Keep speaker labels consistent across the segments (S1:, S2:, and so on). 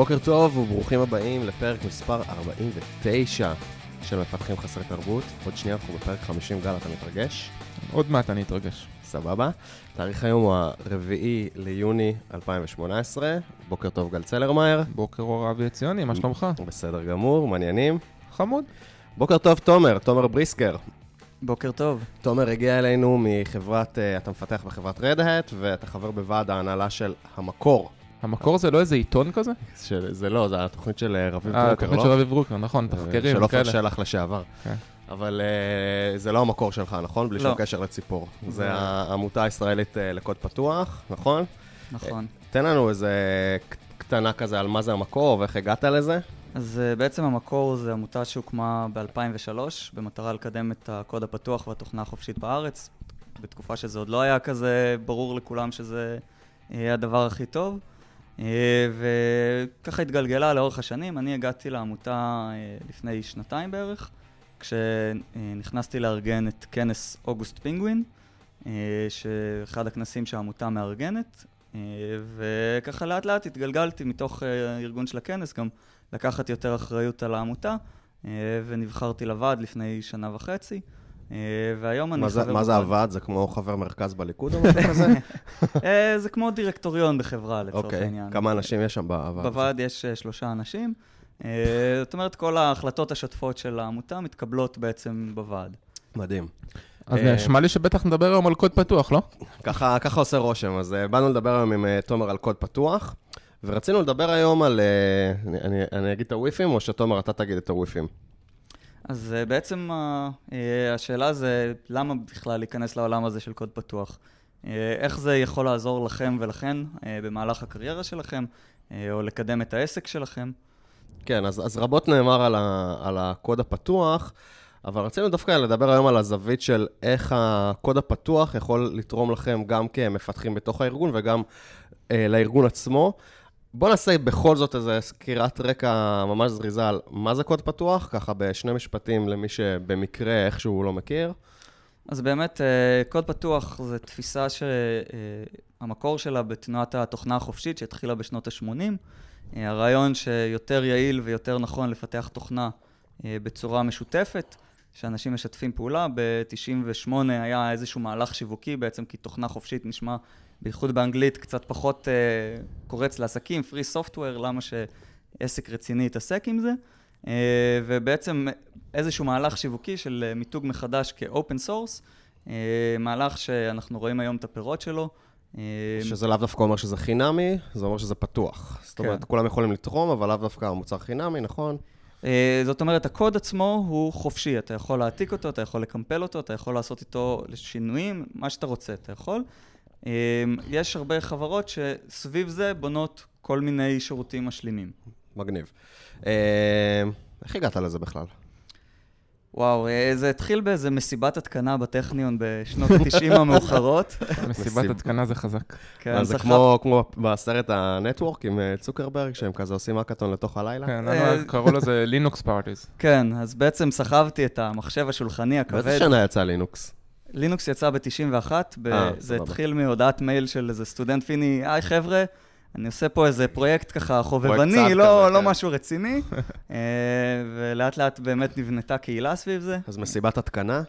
S1: בוקר טוב וברוכים הבאים לפרק מספר 49 של מפתחים חסרי תרבות. עוד שנייה אנחנו בפרק 50, גל, אתה מתרגש?
S2: עוד מעט אני אתרגש.
S1: סבבה. תאריך היום הוא הרביעי ליוני 2018. בוקר טוב, גל צלרמייר.
S2: בוקר אור אבי עציוני, מה שלומך?
S1: בסדר גמור, מעניינים.
S2: חמוד.
S1: בוקר טוב, תומר, תומר בריסקר.
S3: בוקר טוב.
S1: תומר הגיע אלינו מחברת, אה, אתה מפתח בחברת Red Hat, ואתה חבר בוועד ההנהלה של המקור.
S2: המקור זה לא איזה עיתון כזה?
S1: זה לא, זה התוכנית של אה, רביב
S2: אה,
S1: ברוקר, לא?
S2: של רביב ברוקר, נכון,
S1: אה,
S2: תחקירים
S1: של עופר. שלח לשעבר.
S2: כן.
S1: אבל זה לא המקור שלך, נכון? בלי
S3: לא.
S1: שום קשר לציפור. זה
S3: זה-
S1: העמותה הישראלית לקוד פתוח, נכון?
S3: נכון.
S1: תן לנו איזה קטנה כזה על מה זה המקור ואיך הגעת לזה.
S3: אז בעצם המקור זה עמותה שהוקמה ב-2003, במטרה לקדם את הקוד הפתוח והתוכנה החופשית בארץ, בתקופה שזה עוד לא היה כזה ברור לכולם שזה הדבר הכי טוב. אה, וככה התגלגלה לאורך השנים. אני הגעתי לעמותה אה, לפני שנתיים בערך, כשנכנסתי לארגן את כנס אוגוסט פינגווין, אה, שאחד הכנסים שהעמותה מארגנת, וככה לאט לאט התגלגלתי מתוך הארגון של הכנס, גם לקחת יותר אחריות על העמותה, ונבחרתי לוועד לפני שנה וחצי, והיום אני
S1: מה זה-
S3: חבר
S1: מה זה. הוועד? זה כמו חבר מרכז בליכוד או משהו כזה?
S3: אה, זה כמו דירקטוריון בחברה לצורך
S1: אוקיי.
S3: העניין.
S1: כמה אנשים יש שם בוועד?
S3: בוועד יש אה, שלושה אנשים. אה, זאת אומרת, כל ההחלטות השוטפות של העמותה מתקבלות בעצם בוועד.
S1: מדהים.
S2: אז
S1: אה,
S2: נשמע לי שבטח נדבר היום על קוד פתוח, לא?
S1: ככה, ככה עושה רושם. אז אה, באנו לדבר היום עם אה, תומר על קוד פתוח, ורצינו לדבר היום על... אה, אני, אני, אני אגיד את הוויפים, או שתומר אתה תגיד את הוויפים?
S3: אז אה, בעצם אה, אה, השאלה זה, למה בכלל להיכנס לעולם הזה של קוד פתוח? איך זה יכול לעזור לכם ולכן במהלך הקריירה שלכם, או לקדם את העסק שלכם?
S1: כן, אז, אז רבות נאמר על, ה, על הקוד הפתוח, אבל רצינו דווקא לדבר היום על הזווית של איך הקוד הפתוח יכול לתרום לכם גם כמפתחים בתוך הארגון וגם אה, לארגון עצמו. בואו נעשה בכל זאת איזו סקירת רקע ממש זריזה על מה זה קוד פתוח, ככה בשני משפטים למי שבמקרה איכשהו לא מכיר.
S3: אז באמת, אה, קוד פתוח זו תפיסה שהמקור שלה בתנועת התוכנה החופשית שהתחילה בשנות ה-80. הרעיון שיותר יעיל ויותר נכון לפתח תוכנה אה, בצורה משותפת, שאנשים משתפים פעולה. ב-98 היה איזשהו מהלך שיווקי בעצם, כי תוכנה חופשית נשמע, בייחוד באנגלית, קצת פחות אה, קורץ לעסקים, free software, למה שעסק רציני יתעסק עם זה. אה, ובעצם איזשהו מהלך שיווקי של אה, מיתוג מחדש כ-open source, אה, מהלך שאנחנו רואים היום את הפירות שלו.
S1: שזה לאו דווקא אומר שזה חינמי, זה אומר שזה פתוח. זאת
S3: כן.
S1: אומרת, כולם יכולים לתרום, אבל לאו דווקא המוצר חינמי, נכון?
S3: זאת אומרת, הקוד עצמו הוא חופשי, אתה יכול להעתיק אותו, אתה יכול לקמפל אותו, אתה יכול לעשות איתו שינויים, מה שאתה רוצה, אתה יכול. אה, יש הרבה חברות שסביב זה בונות כל מיני שירותים משלימים.
S1: מגניב. אה, איך הגעת לזה בכלל?
S3: וואו, אה, זה התחיל באיזה מסיבת התקנה בטכניון בשנות ה-90 המאוחרות.
S2: מסיבת התקנה זה חזק.
S3: כן,
S1: אז זה כמו, כמו בסרט ה network עם אה, צוקרברג, שהם כזה עושים האקתון לתוך הלילה?
S2: כן,
S3: אה,
S2: קראו לזה Linux parties.
S3: כן, אז בעצם סחבתי את המחשב השולחני הכבד.
S1: באיזה שנה יצא Linux?
S3: Linux יצא ב-91, ב-
S1: אה,
S3: זה. התחיל מהודעת מייל של איזה סטודנט פיני, היי חבר'ה, אני עושה פה איזה פרויקט ככה חובבני, לא,
S1: כזה,
S3: לא
S1: כן.
S3: משהו רציני, אה, ולאט לאט באמת נבנתה קהילה סביב זה.
S1: אז מסיבת התקנה?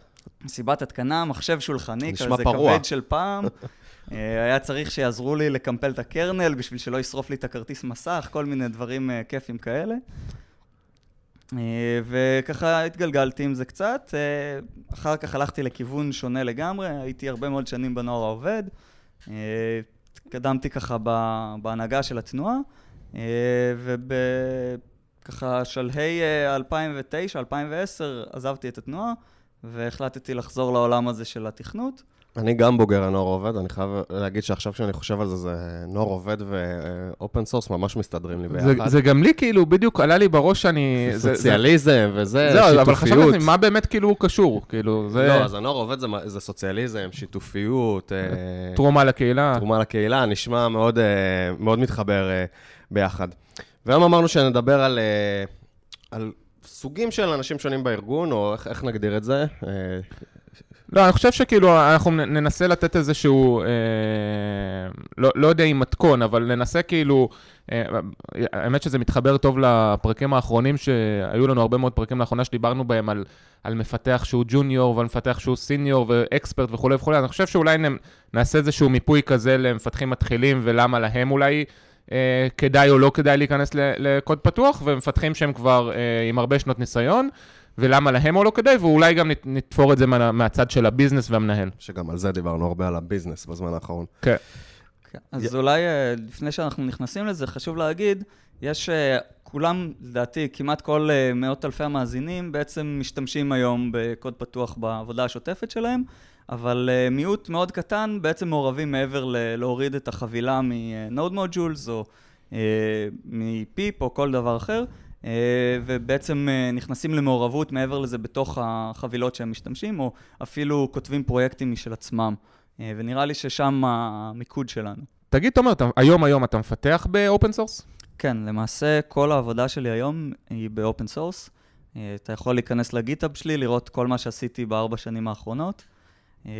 S3: מסיבת התקנה, מחשב שולחני, כזה
S1: פרוע.
S3: כבד של פעם. אה, היה צריך שיעזרו לי לקמפל את הקרנל בשביל שלא ישרוף לי את הכרטיס מסך, כל מיני דברים כיפים כאלה. אה, וככה התגלגלתי עם זה קצת. אה, אחר כך הלכתי לכיוון שונה לגמרי, הייתי הרבה מאוד שנים בנוער העובד. אה, התקדמתי ככה בהנהגה של התנועה, ובככה שלהי אה, 2009, 2010 עזבתי את התנועה, והחלטתי לחזור לעולם הזה של התכנות.
S1: אני גם בוגר הנוער עובד, אני חייב להגיד שעכשיו כשאני חושב על זה, זה נוער עובד ו open source ממש מסתדרים לי
S2: זה-
S1: ביחד.
S2: זה גם לי כאילו, בדיוק עלה לי בראש שאני...
S1: זה
S2: זה- זה-
S1: סוציאליזם וזה,
S2: זהו, אבל חשבתי
S1: שיתופיות.
S2: לעצמי, מה באמת כאילו הוא קשור? כאילו, זה
S1: לא, אז הנוער עובד זה זה סוציאליזם, שיתופיות, אה,
S2: תרומה לקהילה.
S1: תרומה לקהילה, נשמע מאוד, אה, מאוד מתחבר אה, ביחד. והיום אמרנו שנדבר על, על סוגים של אנשים שונים בארגון, או איך, איך נגדיר את זה?
S2: לא, אני חושב שכאילו אנחנו ננסה לתת איזשהו, אה, לא, לא יודע אם מתכון, אבל ננסה כאילו, אה, האמת שזה מתחבר טוב לפרקים האחרונים, שהיו לנו הרבה מאוד פרקים לאחרונה שדיברנו בהם על, על מפתח שהוא junior ועל מפתח שהוא senior ו expert וכולי וכולי, אני חושב שאולי נעשה איזשהו מיפוי כזה למפתחים מתחילים ולמה להם אולי... אה, כדאי או לא כדאי להיכנס לקוד פתוח, ומפתחים שהם כבר אה, עם הרבה שנות ניסיון, ולמה להם או לא כדאי, ואולי גם נת- נתפור את זה מה, מהצד של ה business והמנהל.
S1: שגם על זה דיברנו הרבה על ה business בזמן האחרון.
S2: כן.
S3: כן, אז אולי אה, לפני שאנחנו נכנסים לזה, חשוב להגיד, יש, אה, כולם, לדעתי, כמעט כל אה, מאות אלפי המאזינים בעצם משתמשים היום בקוד פתוח בעבודה השוטפת שלהם, אבל מיעוט מאוד קטן בעצם מעורבים מעבר ל- להוריד את החבילה מ-Node Modules או מ pip או כל דבר אחר, ובעצם אה, נכנסים למעורבות מעבר לזה בתוך החבילות שהם משתמשים, או אפילו כותבים פרויקטים משל עצמם. אה, ונראה לי ששם המיקוד שלנו.
S2: תגיד, תומר, היום היום אתה מפתח ב open source?
S3: כן, למעשה כל העבודה שלי היום היא ב open source. אה, אתה יכול להיכנס ל GitHub שלי, לראות כל מה שעשיתי בארבע שנים האחרונות. אה,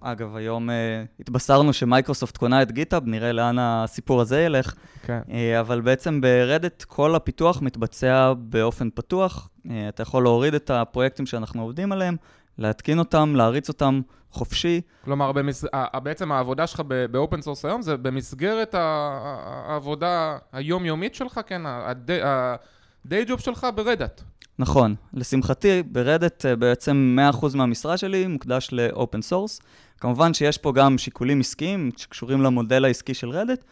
S3: אגב, היום אה, התבשרנו שמייקרוסופט קונה את GitHub, נראה לאן הסיפור הזה ילך.
S2: כן.
S3: אה, אבל בעצם ב Red Hat כל הפיתוח מתבצע באופן פתוח. אה, אתה יכול להוריד את הפרויקטים שאנחנו עובדים עליהם, להתקין אותם, להריץ אותם חופשי.
S2: כלומר, במס... בעצם העבודה שלך ב open source היום זה במסגרת העבודה היומיומית שלך, כן, ה day job שלך ב Red Hat.
S3: נכון. לשמחתי, ב Red Hat אה, בעצם 100% מהמשרה שלי מוקדש ל open source. כמובן שיש פה גם שיקולים עסקיים שקשורים למודל העסקי של Red Hat.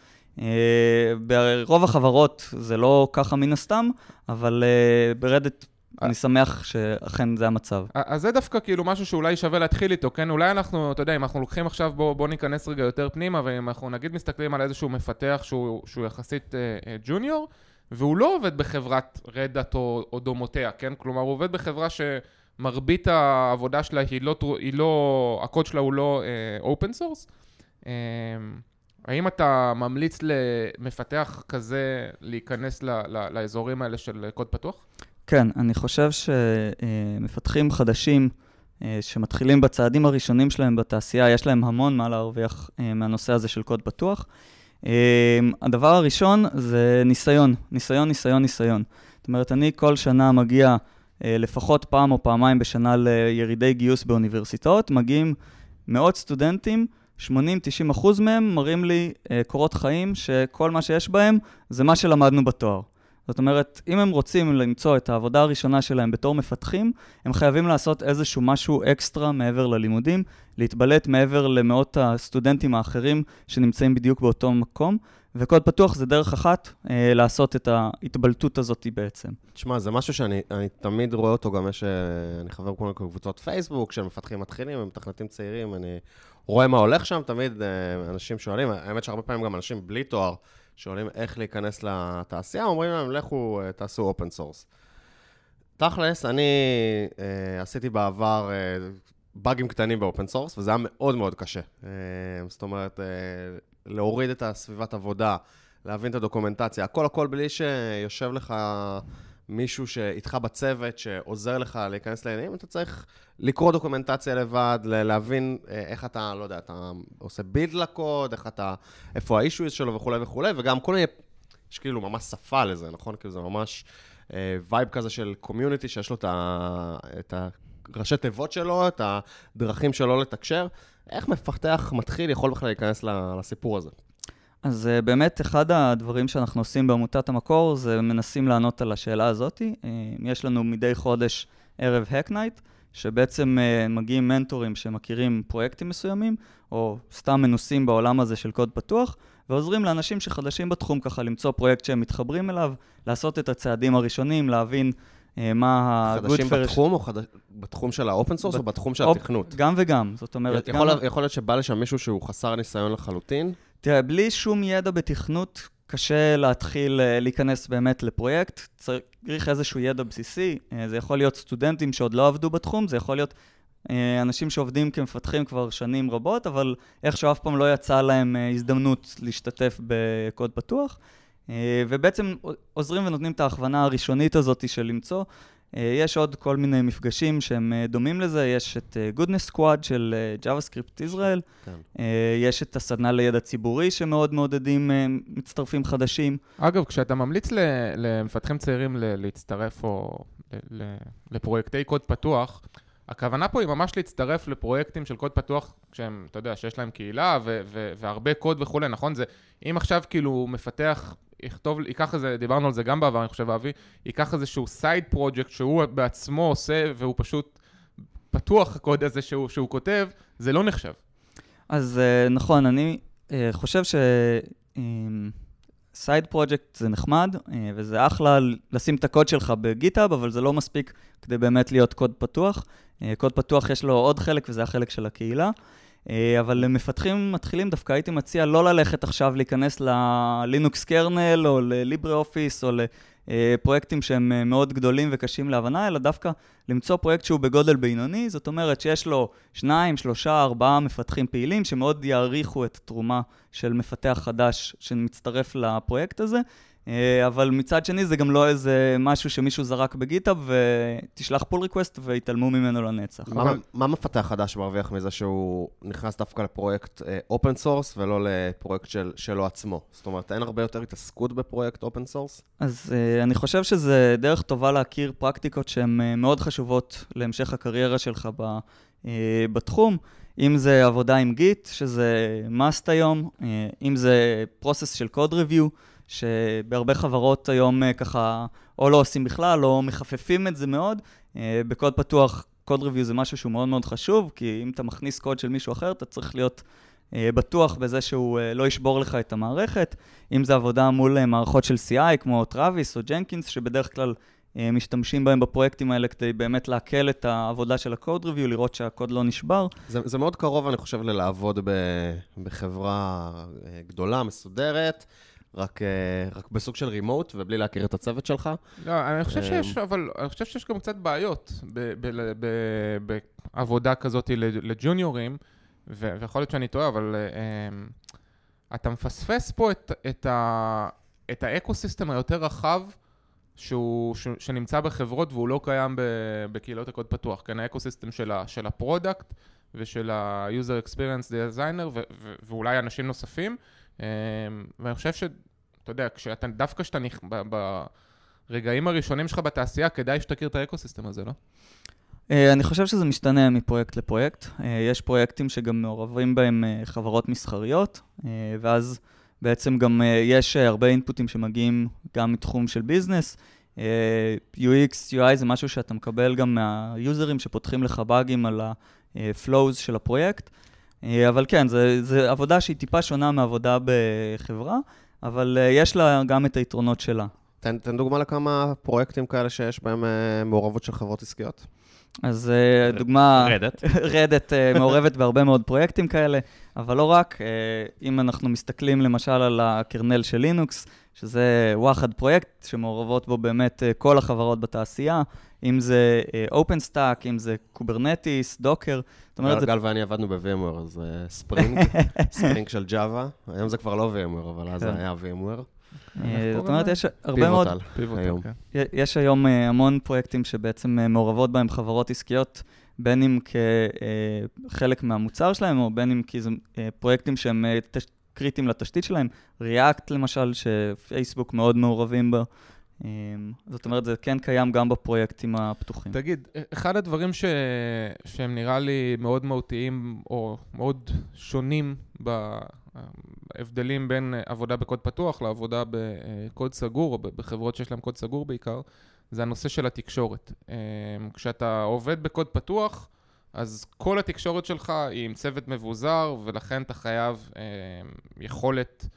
S3: ברוב החברות זה לא ככה מן הסתם, אבל אה, ב Red Hat אני שמח שאכן זה המצב.
S2: אז זה דווקא כאילו משהו שאולי שווה להתחיל איתו, כן? אולי אנחנו, אתה יודע, אם אנחנו לוקחים עכשיו, בואו בוא ניכנס רגע יותר פנימה, ואם אנחנו נגיד מסתכלים על איזשהו מפתח שהוא, שהוא יחסית אה, אה, junior, והוא לא עובד בחברת Red Hat או, או דומותיה, כן? כלומר, הוא עובד בחברה שמרבית העבודה שלה היא לא, היא לא הקוד שלה הוא לא open source. אה, האם אתה ממליץ למפתח כזה להיכנס ל, ל, לאזורים האלה של קוד פתוח?
S3: כן, אני חושב שמפתחים חדשים אה, שמתחילים בצעדים הראשונים שלהם בתעשייה, יש להם המון מה להרוויח אה, מהנושא הזה של קוד פתוח. אה, הדבר הראשון זה ניסיון, ניסיון, ניסיון, ניסיון. זאת אומרת, אני כל שנה מגיע אה, לפחות פעם או פעמיים בשנה לירידי גיוס באוניברסיטאות, מגיעים מאות סטודנטים, 80-90 אחוז מהם מראים לי אה, קורות חיים שכל מה שיש בהם זה מה שלמדנו בתואר. זאת אומרת, אם הם רוצים למצוא את העבודה הראשונה שלהם בתור מפתחים, הם חייבים לעשות איזשהו משהו אקסטרה מעבר ללימודים, להתבלט מעבר למאות הסטודנטים האחרים שנמצאים בדיוק באותו מקום, וקוד פתוח זה דרך אחת אה, לעשות את ההתבלטות הזאת בעצם.
S1: תשמע, זה משהו שאני אני תמיד רואה אותו, גם יש, אה, אני חבר בכל מיני קבוצות פייסבוק של מפתחים מתחילים ומתכנתים צעירים, אני רואה מה הולך שם, תמיד אה, אנשים שואלים, האמת שהרבה פעמים גם אנשים בלי תואר, שואלים איך להיכנס לתעשייה, אומרים להם, לכו, אה, תעשו open source. תכלס, אני אה, עשיתי בעבר אה, באגים קטנים ב open source, וזה היה מאוד מאוד קשה. אה, זאת אומרת, אה, להוריד את הסביבת עבודה, להבין את ה documentation, הכל הכל בלי שיושב לך מישהו שאיתך בצוות, שעוזר לך להיכנס לעניינים, אתה צריך לקרוא documentation לבד, להבין אה, איך אתה, לא יודע, אתה עושה build לקוד, איך אתה, איפה ה-issues שלו וכולי וכולי, וגם כל מיני, יש כאילו ממש שפה לזה, נכון? כאילו זה ממש אה, vibe כזה של community, שיש לו את הראשי תיבות שלו, את הדרכים שלו לתקשר. איך מפתח מתחיל יכול בכלל להיכנס לסיפור הזה?
S3: אז uh, באמת, אחד הדברים שאנחנו עושים בעמותת המקור זה מנסים לענות על השאלה הזאת. Uh, יש לנו מדי חודש ערב Hack Night, שבעצם uh, מגיעים מנטורים שמכירים פרויקטים מסוימים, או סתם מנוסים בעולם הזה של קוד פתוח, ועוזרים לאנשים שחדשים בתחום ככה למצוא פרויקט שהם מתחברים אליו, לעשות את הצעדים הראשונים, להבין מה ה-good
S1: חדשים
S3: first-
S1: בתחום, או חד... בתחום של האופן סורס,
S3: בת-
S1: או בתחום של התכנות?
S3: גם וגם, זאת אומרת,
S1: יכול,
S3: גם...
S1: יכול להיות שבא לשם מישהו שהוא חסר ניסיון לחלוטין,
S3: תראה, בלי שום ידע בתכנות, קשה להתחיל אה, להיכנס באמת לפרויקט. צריך איזשהו ידע בסיסי. אה, זה יכול להיות סטודנטים שעוד לא עבדו בתחום, זה יכול להיות אה, אנשים שעובדים כמפתחים כבר שנים רבות, אבל איכשהו אף פעם לא יצא להם הזדמנות להשתתף בקוד פתוח. ובעצם עוזרים ונותנים את ההכוונה הראשונית הזאת של למצוא יש עוד כל מיני מפגשים שהם דומים לזה, יש את Goodness Squad של JavaScript Israel, כן. יש את הסדנה לידע ציבורי שמאוד מעודדים מצטרפים חדשים.
S2: אגב, כשאתה ממליץ למפתחים צעירים להצטרף או לפרויקטי קוד פתוח, הכוונה פה היא ממש להצטרף לפרויקטים של קוד פתוח, כשהם, אתה יודע, שיש להם קהילה ו- ו- והרבה קוד וכולי, נכון? זה, אם עכשיו כאילו מפתח, יכתוב, ייקח איזה, דיברנו על זה גם בעבר, אני חושב, אבי, ייקח איזשהו side project שהוא בעצמו עושה, והוא פשוט פתוח, הקוד הזה שהוא, שהוא כותב, זה לא נחשב.
S3: אז אה, נכון, אני אה, חושב ש... side אה, פרויקט זה נחמד, וזה אחלה לשים את הקוד שלך בגיטאב, אבל זה לא מספיק כדי באמת להיות קוד פתוח. אה, קוד פתוח יש לו עוד חלק, וזה החלק של הקהילה. אה, אבל למפתחים מתחילים דווקא הייתי מציע לא ללכת עכשיו להיכנס ללינוקס קרנל או לליברה אופיס או לפרויקטים שהם אה, מאוד גדולים וקשים להבנה, אלא דווקא למצוא פרויקט שהוא בגודל בינוני, זאת אומרת שיש לו שניים, שלושה, ארבעה מפתחים פעילים שמאוד יעריכו את התרומה של מפתח חדש שמצטרף לפרויקט הזה, אה, אבל מצד שני זה גם לא איזה משהו שמישהו זרק ב GitHub ותשלח pull request ויתעלמו ממנו לנצח.
S1: מה, אבל... מה מפתח חדש מרוויח מזה שהוא נכנס דווקא לפרויקט open uh, source ולא לפרויקט של, שלו עצמו? זאת אומרת, אין הרבה יותר התעסקות בפרויקט open source?
S3: אז uh, אני חושב שזה דרך טובה להכיר פרקטיקות שהן uh, מאוד חשובות להמשך הקריירה שלך ב, uh, בתחום. אם זה עבודה עם Git, שזה must היום, uh, אם זה process של code review, שבהרבה חברות היום אה, ככה או לא עושים בכלל, או מחפפים את זה מאוד. אה, בקוד פתוח, code review זה משהו שהוא מאוד מאוד חשוב, כי אם אתה מכניס קוד של מישהו אחר, אתה צריך להיות אה, בטוח בזה שהוא לא ישבור לך את המערכת. אם זה עבודה מול מערכות של CI, כמו Travis או Jenkins, שבדרך כלל משתמשים בהם בפרויקטים האלה כדי באמת להקל את העבודה של הקוד ריוויו, לראות שהקוד לא נשבר.
S1: זה, זה מאוד קרוב, אני חושב, ללעבוד בחברה גדולה, מסודרת. רק, אה, רק בסוג של רימוט ובלי להכיר את הצוות שלך.
S2: לא, אני חושב אה, שיש, אבל אני חושב שיש גם קצת בעיות בעבודה כזאת לג'וניורים, ויכול להיות שאני טועה, אבל uh, אתה מפספס פה את, את, ה, את ה ecosystem היותר רחב שהוא, ש, שנמצא בחברות והוא לא קיים בקהילות הקוד פתוח. כן, ה ecosystem של, של ה product ושל ה-user experience designer ו, ו, ואולי אנשים נוספים. ואני חושב. אתה יודע, כשאתה, דווקא כשאתה נכ... ברגעים הראשונים שלך בתעשייה, כדאי שתכיר את ה ecosystem הזה, לא?
S3: אה, אני חושב שזה משתנה מפרויקט לפרויקט. אה, יש פרויקטים שגם מעורבים בהם אה, חברות מסחריות, ואז בעצם גם יש הרבה אינפוטים שמגיעים גם מתחום של ביזנס. UX, UI זה משהו שאתה מקבל גם מהיוזרים שפותחים לך באגים על ה-flows של הפרויקט. אבל כן, זו עבודה שהיא טיפה שונה מעבודה בחברה. אבל uh, יש לה גם את היתרונות שלה.
S1: תן, תן דוגמה לכמה פרויקטים כאלה שיש בהם uh, מעורבות של חברות עסקיות.
S3: אז uh, דוגמה...
S2: רדת.
S3: רדת uh, מעורבת בהרבה מאוד פרויקטים כאלה, אבל לא רק. Uh, אם אנחנו מסתכלים למשל על ה kernel של לינוקס, שזה וואחד פרויקט שמעורבות בו באמת uh, כל החברות בתעשייה, אם זה OpenStack, uh, אם זה Kubernetes, Docker.
S1: זאת אומרת, גל ואני עבדנו ב-VMware, אז Spring, Spring של Java, היום זה כבר לא VMware, אבל אז זה כן. היה VMware.
S3: אה, זאת אומרת, יש הרבה מאוד...
S1: Pivotal,
S3: כן. יש היום אה, המון פרויקטים שבעצם אה, מעורבות בהם חברות עסקיות, בין אם כחלק מהמוצר שלהם, או בין אם כי זה פרויקטים שהם קריטיים לתשתית שלהם. React למשל, שפייסבוק מאוד מעורבים בו. אמ, זאת אומרת, זה כן קיים גם בפרויקטים הפתוחים.
S2: תגיד, אחד הדברים ש... שהם נראה לי מאוד מהותיים, או מאוד שונים בהבדלים בין עבודה בקוד פתוח לעבודה בקוד סגור, או בחברות שיש להם קוד סגור בעיקר, זה הנושא של התקשורת. אמ, כשאתה עובד בקוד פתוח, אז כל התקשורת שלך היא עם צוות מבוזר, ולכן אתה חייב אמ, יכולת...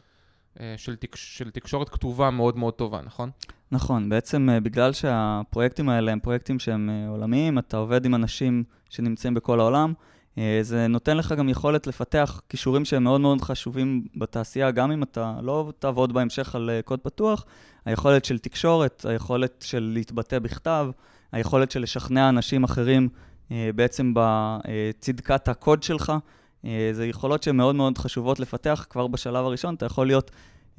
S2: אה, של, תק... של תקשורת כתובה מאוד מאוד טובה, נכון?
S3: נכון, בעצם אה, בגלל שהפרויקטים האלה הם פרויקטים שהם אה, עולמיים, אתה עובד עם אנשים שנמצאים בכל העולם, זה נותן לך גם יכולת לפתח כישורים שהם מאוד מאוד חשובים בתעשייה, גם אם אתה לא תעבוד בהמשך על קוד פתוח, היכולת של תקשורת, היכולת של להתבטא בכתב, היכולת של לשכנע אנשים אחרים בעצם בצדקת הקוד שלך. זה יכולות שהן מאוד מאוד חשובות לפתח כבר בשלב הראשון. אתה יכול להיות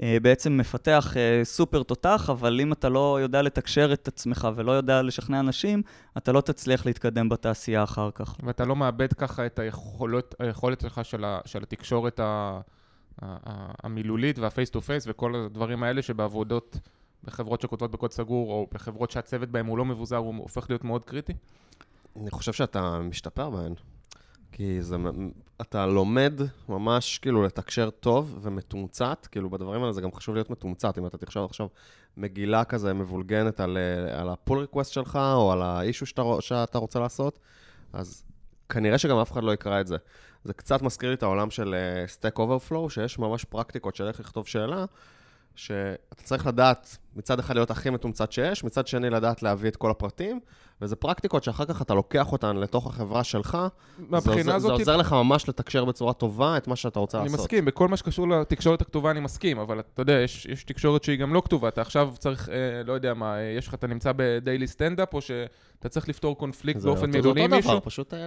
S3: אה, בעצם מפתח אה, סופר תותח, אבל אם אתה לא יודע לתקשר את עצמך ולא יודע לשכנע אנשים, אתה לא תצליח להתקדם בתעשייה אחר כך.
S2: ואתה לא מאבד ככה את היכולות, היכולת שלך של, ה, של התקשורת ה, ה, ה, המילולית וה face to face וכל הדברים האלה שבעבודות בחברות שכותבות בקוד סגור, או בחברות שהצוות בהן הוא לא מבוזר, הוא הופך להיות מאוד קריטי?
S1: אני חושב שאתה משתפר בהן. כי זה, אתה לומד ממש כאילו לתקשר טוב ומתומצת, כאילו בדברים האלה זה גם חשוב להיות מתומצת, אם אתה תחשוב עכשיו מגילה כזה מבולגנת על, על ה pull request שלך, או על ה issue שאתה, שאתה רוצה לעשות, אז כנראה שגם אף אחד לא יקרא את זה. זה קצת מזכיר לי את העולם של uh, Stack Overflow, שיש ממש פרקטיקות של איך לכתוב שאלה, שאתה צריך לדעת מצד אחד להיות הכי מתומצת שיש, מצד שני לדעת להביא את כל הפרטים, וזה פרקטיקות שאחר כך אתה לוקח אותן לתוך החברה שלך.
S2: מהבחינה הזאת...
S1: זה עוזר לך ממש לתקשר בצורה טובה את מה שאתה רוצה
S2: אני
S1: לעשות.
S2: אני מסכים, בכל מה שקשור לתקשורת הכתובה אני מסכים, אבל אתה יודע, יש, יש תקשורת שהיא גם לא כתובה. אתה עכשיו צריך, אה, לא יודע מה, יש לך, אתה נמצא בדיילי סטנדאפ, או שאתה צריך לפתור קונפליקט באופן מילולי עם מישהו?
S1: זה אותו דבר, פשוט אה,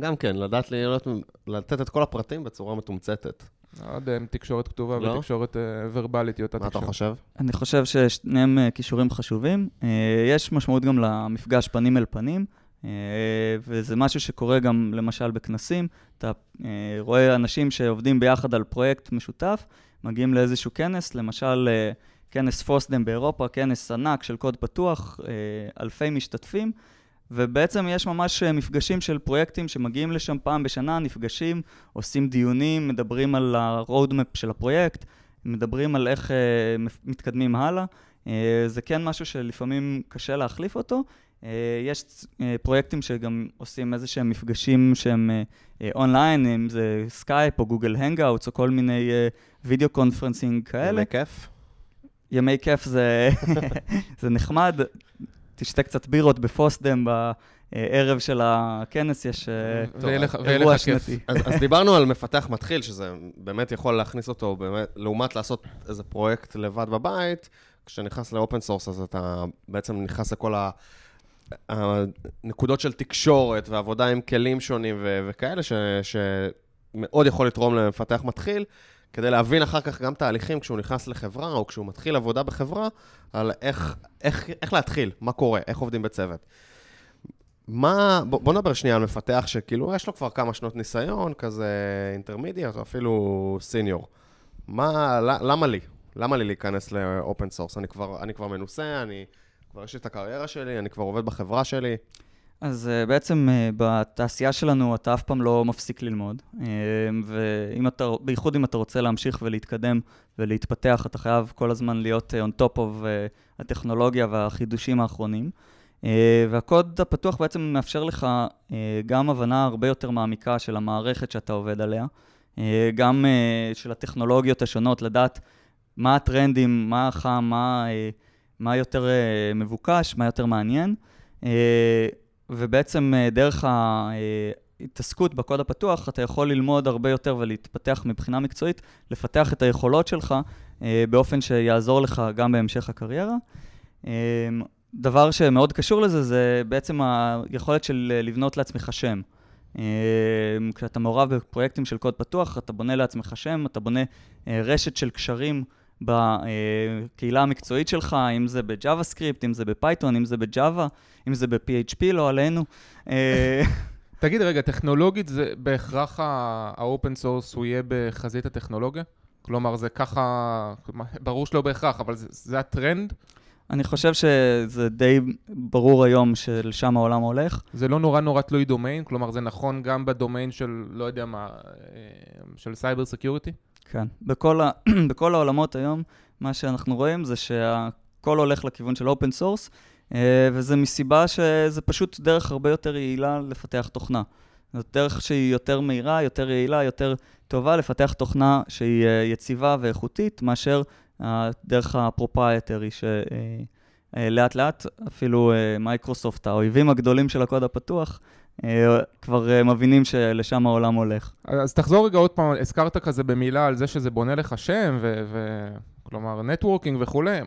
S1: גם כן, לדעת להיות, לתת את כל הפרטים בצורה מתומצתת.
S2: לא יודע אם תקשורת כתובה לא? ותקשורת uh, ורבלית היא אותה
S1: תקשורת. מה אתה חושב?
S3: אני חושב ששניהם uh, כישורים חשובים. Uh, יש משמעות גם למפגש פנים אל פנים, uh, וזה משהו שקורה גם למשל בכנסים. אתה uh, רואה אנשים שעובדים ביחד על פרויקט משותף, מגיעים לאיזשהו כנס, למשל uh, כנס פוסדם באירופה, כנס ענק של קוד פתוח, uh, אלפי משתתפים. ובעצם יש ממש אה, מפגשים של פרויקטים שמגיעים לשם פעם בשנה, נפגשים, עושים דיונים, מדברים על ה-roadmap של הפרויקט, מדברים על איך uh, מתקדמים הלאה. Uh, זה כן משהו שלפעמים קשה להחליף אותו. Uh, יש uh, פרויקטים שגם עושים איזה שהם מפגשים שהם online, uh, אם זה סקייפ או Google Hangouts או כל מיני וידאו uh, conferencing כאלה.
S1: ימי כיף?
S3: ימי כיף זה, זה נחמד. תשתה קצת בירות ב FOSDEM בערב של הכנס, יש אה, אירוע שנתי.
S1: אז, אז דיברנו על מפתח מתחיל, שזה באמת יכול להכניס אותו, באמת, לעומת לעשות איזה פרויקט לבד בבית, כשנכנס ל open source, אז אתה בעצם נכנס לכל ה... הנקודות של תקשורת ועבודה עם כלים שונים ו- וכאלה, ש- שמאוד יכול לתרום למפתח מתחיל. כדי להבין אחר כך גם תהליכים כשהוא נכנס לחברה, או כשהוא מתחיל עבודה בחברה, על איך, איך, איך להתחיל, מה קורה, איך עובדים בצוות. מה, בוא, בוא נדבר שנייה על מפתח שכאילו יש לו כבר כמה שנות ניסיון, כזה intermediate או אפילו senior. מה, למה לי? למה לי להיכנס ל open source? אני אני כבר מנוסה, אני כבר יש לי את הקריירה שלי, אני כבר עובד בחברה שלי.
S3: אז uh, בעצם uh, בתעשייה שלנו אתה אף פעם לא מפסיק ללמוד, uh, ואם אתה, אם אתה רוצה להמשיך ולהתקדם ולהתפתח, אתה חייב כל הזמן להיות on top of הטכנולוגיה והחידושים האחרונים. והקוד הפתוח בעצם מאפשר לך גם הבנה הרבה יותר מעמיקה של המערכת שאתה עובד עליה, גם של הטכנולוגיות השונות, לדעת מה הטרנדים, מה חם, מה, מה יותר מבוקש, מה יותר מעניין. ובעצם אה, דרך ההתעסקות בקוד הפתוח, אתה יכול ללמוד הרבה יותר ולהתפתח מבחינה מקצועית, לפתח את היכולות שלך אה, באופן שיעזור לך גם בהמשך הקריירה. אה, דבר שמאוד קשור לזה, זה בעצם היכולת של לבנות לעצמך שם. כשאתה מעורב בפרויקטים של קוד פתוח, אתה בונה לעצמך שם, אתה בונה רשת של קשרים בקהילה המקצועית שלך, אם זה ב JavaScript, אם זה ב Python, אם זה ב Java, אם זה ב-PHP, לא עלינו. אה,
S2: תגיד, רגע, טכנולוגית זה בהכרח ה open source הוא יהיה בחזית הטכנולוגיה? כלומר, זה ככה, ברור שלא בהכרח, אבל זה, זה הטרנד?
S3: אני חושב שזה די ברור היום שלשם העולם הולך.
S2: זה לא נורא נורא תלוי דומיין? כלומר, זה נכון גם בדומיין של, לא יודע מה, אה, של cyber security?
S3: כן. בכל, ה... בכל העולמות היום, מה שאנחנו רואים זה שהכל הולך לכיוון של open source, אה, וזה מסיבה שזה פשוט דרך הרבה יותר יעילה לפתח תוכנה. זאת דרך שהיא יותר מהירה, יותר יעילה, יותר טובה לפתח תוכנה שהיא אה, יציבה ואיכותית, מאשר הדרך ה proprietary, שלאט לאט אפילו מייקרוסופט, האויבים הגדולים של הקוד הפתוח, אה, כבר אה, מבינים שלשם העולם הולך.
S2: אז תחזור רגע עוד פעם, הזכרת כזה במילה על זה שזה בונה לך שם, וכלומר, networking וכולי.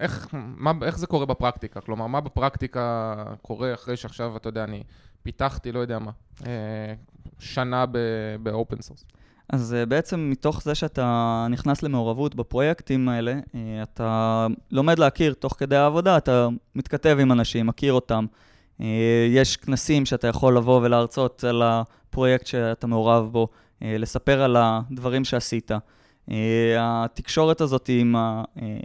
S2: איך, מה, איך זה קורה בפרקטיקה? כלומר, מה בפרקטיקה קורה אחרי שעכשיו, אתה יודע, אני פיתחתי, לא יודע מה, אה, שנה ב open
S3: source? אז בעצם מתוך זה שאתה נכנס למעורבות בפרויקטים האלה, אתה לומד להכיר תוך כדי העבודה, אתה מתכתב עם אנשים, מכיר אותם. Uh, יש כנסים שאתה יכול לבוא ולהרצות על הפרויקט שאתה מעורב בו, uh, לספר על הדברים שעשית. Uh, התקשורת הזאת עם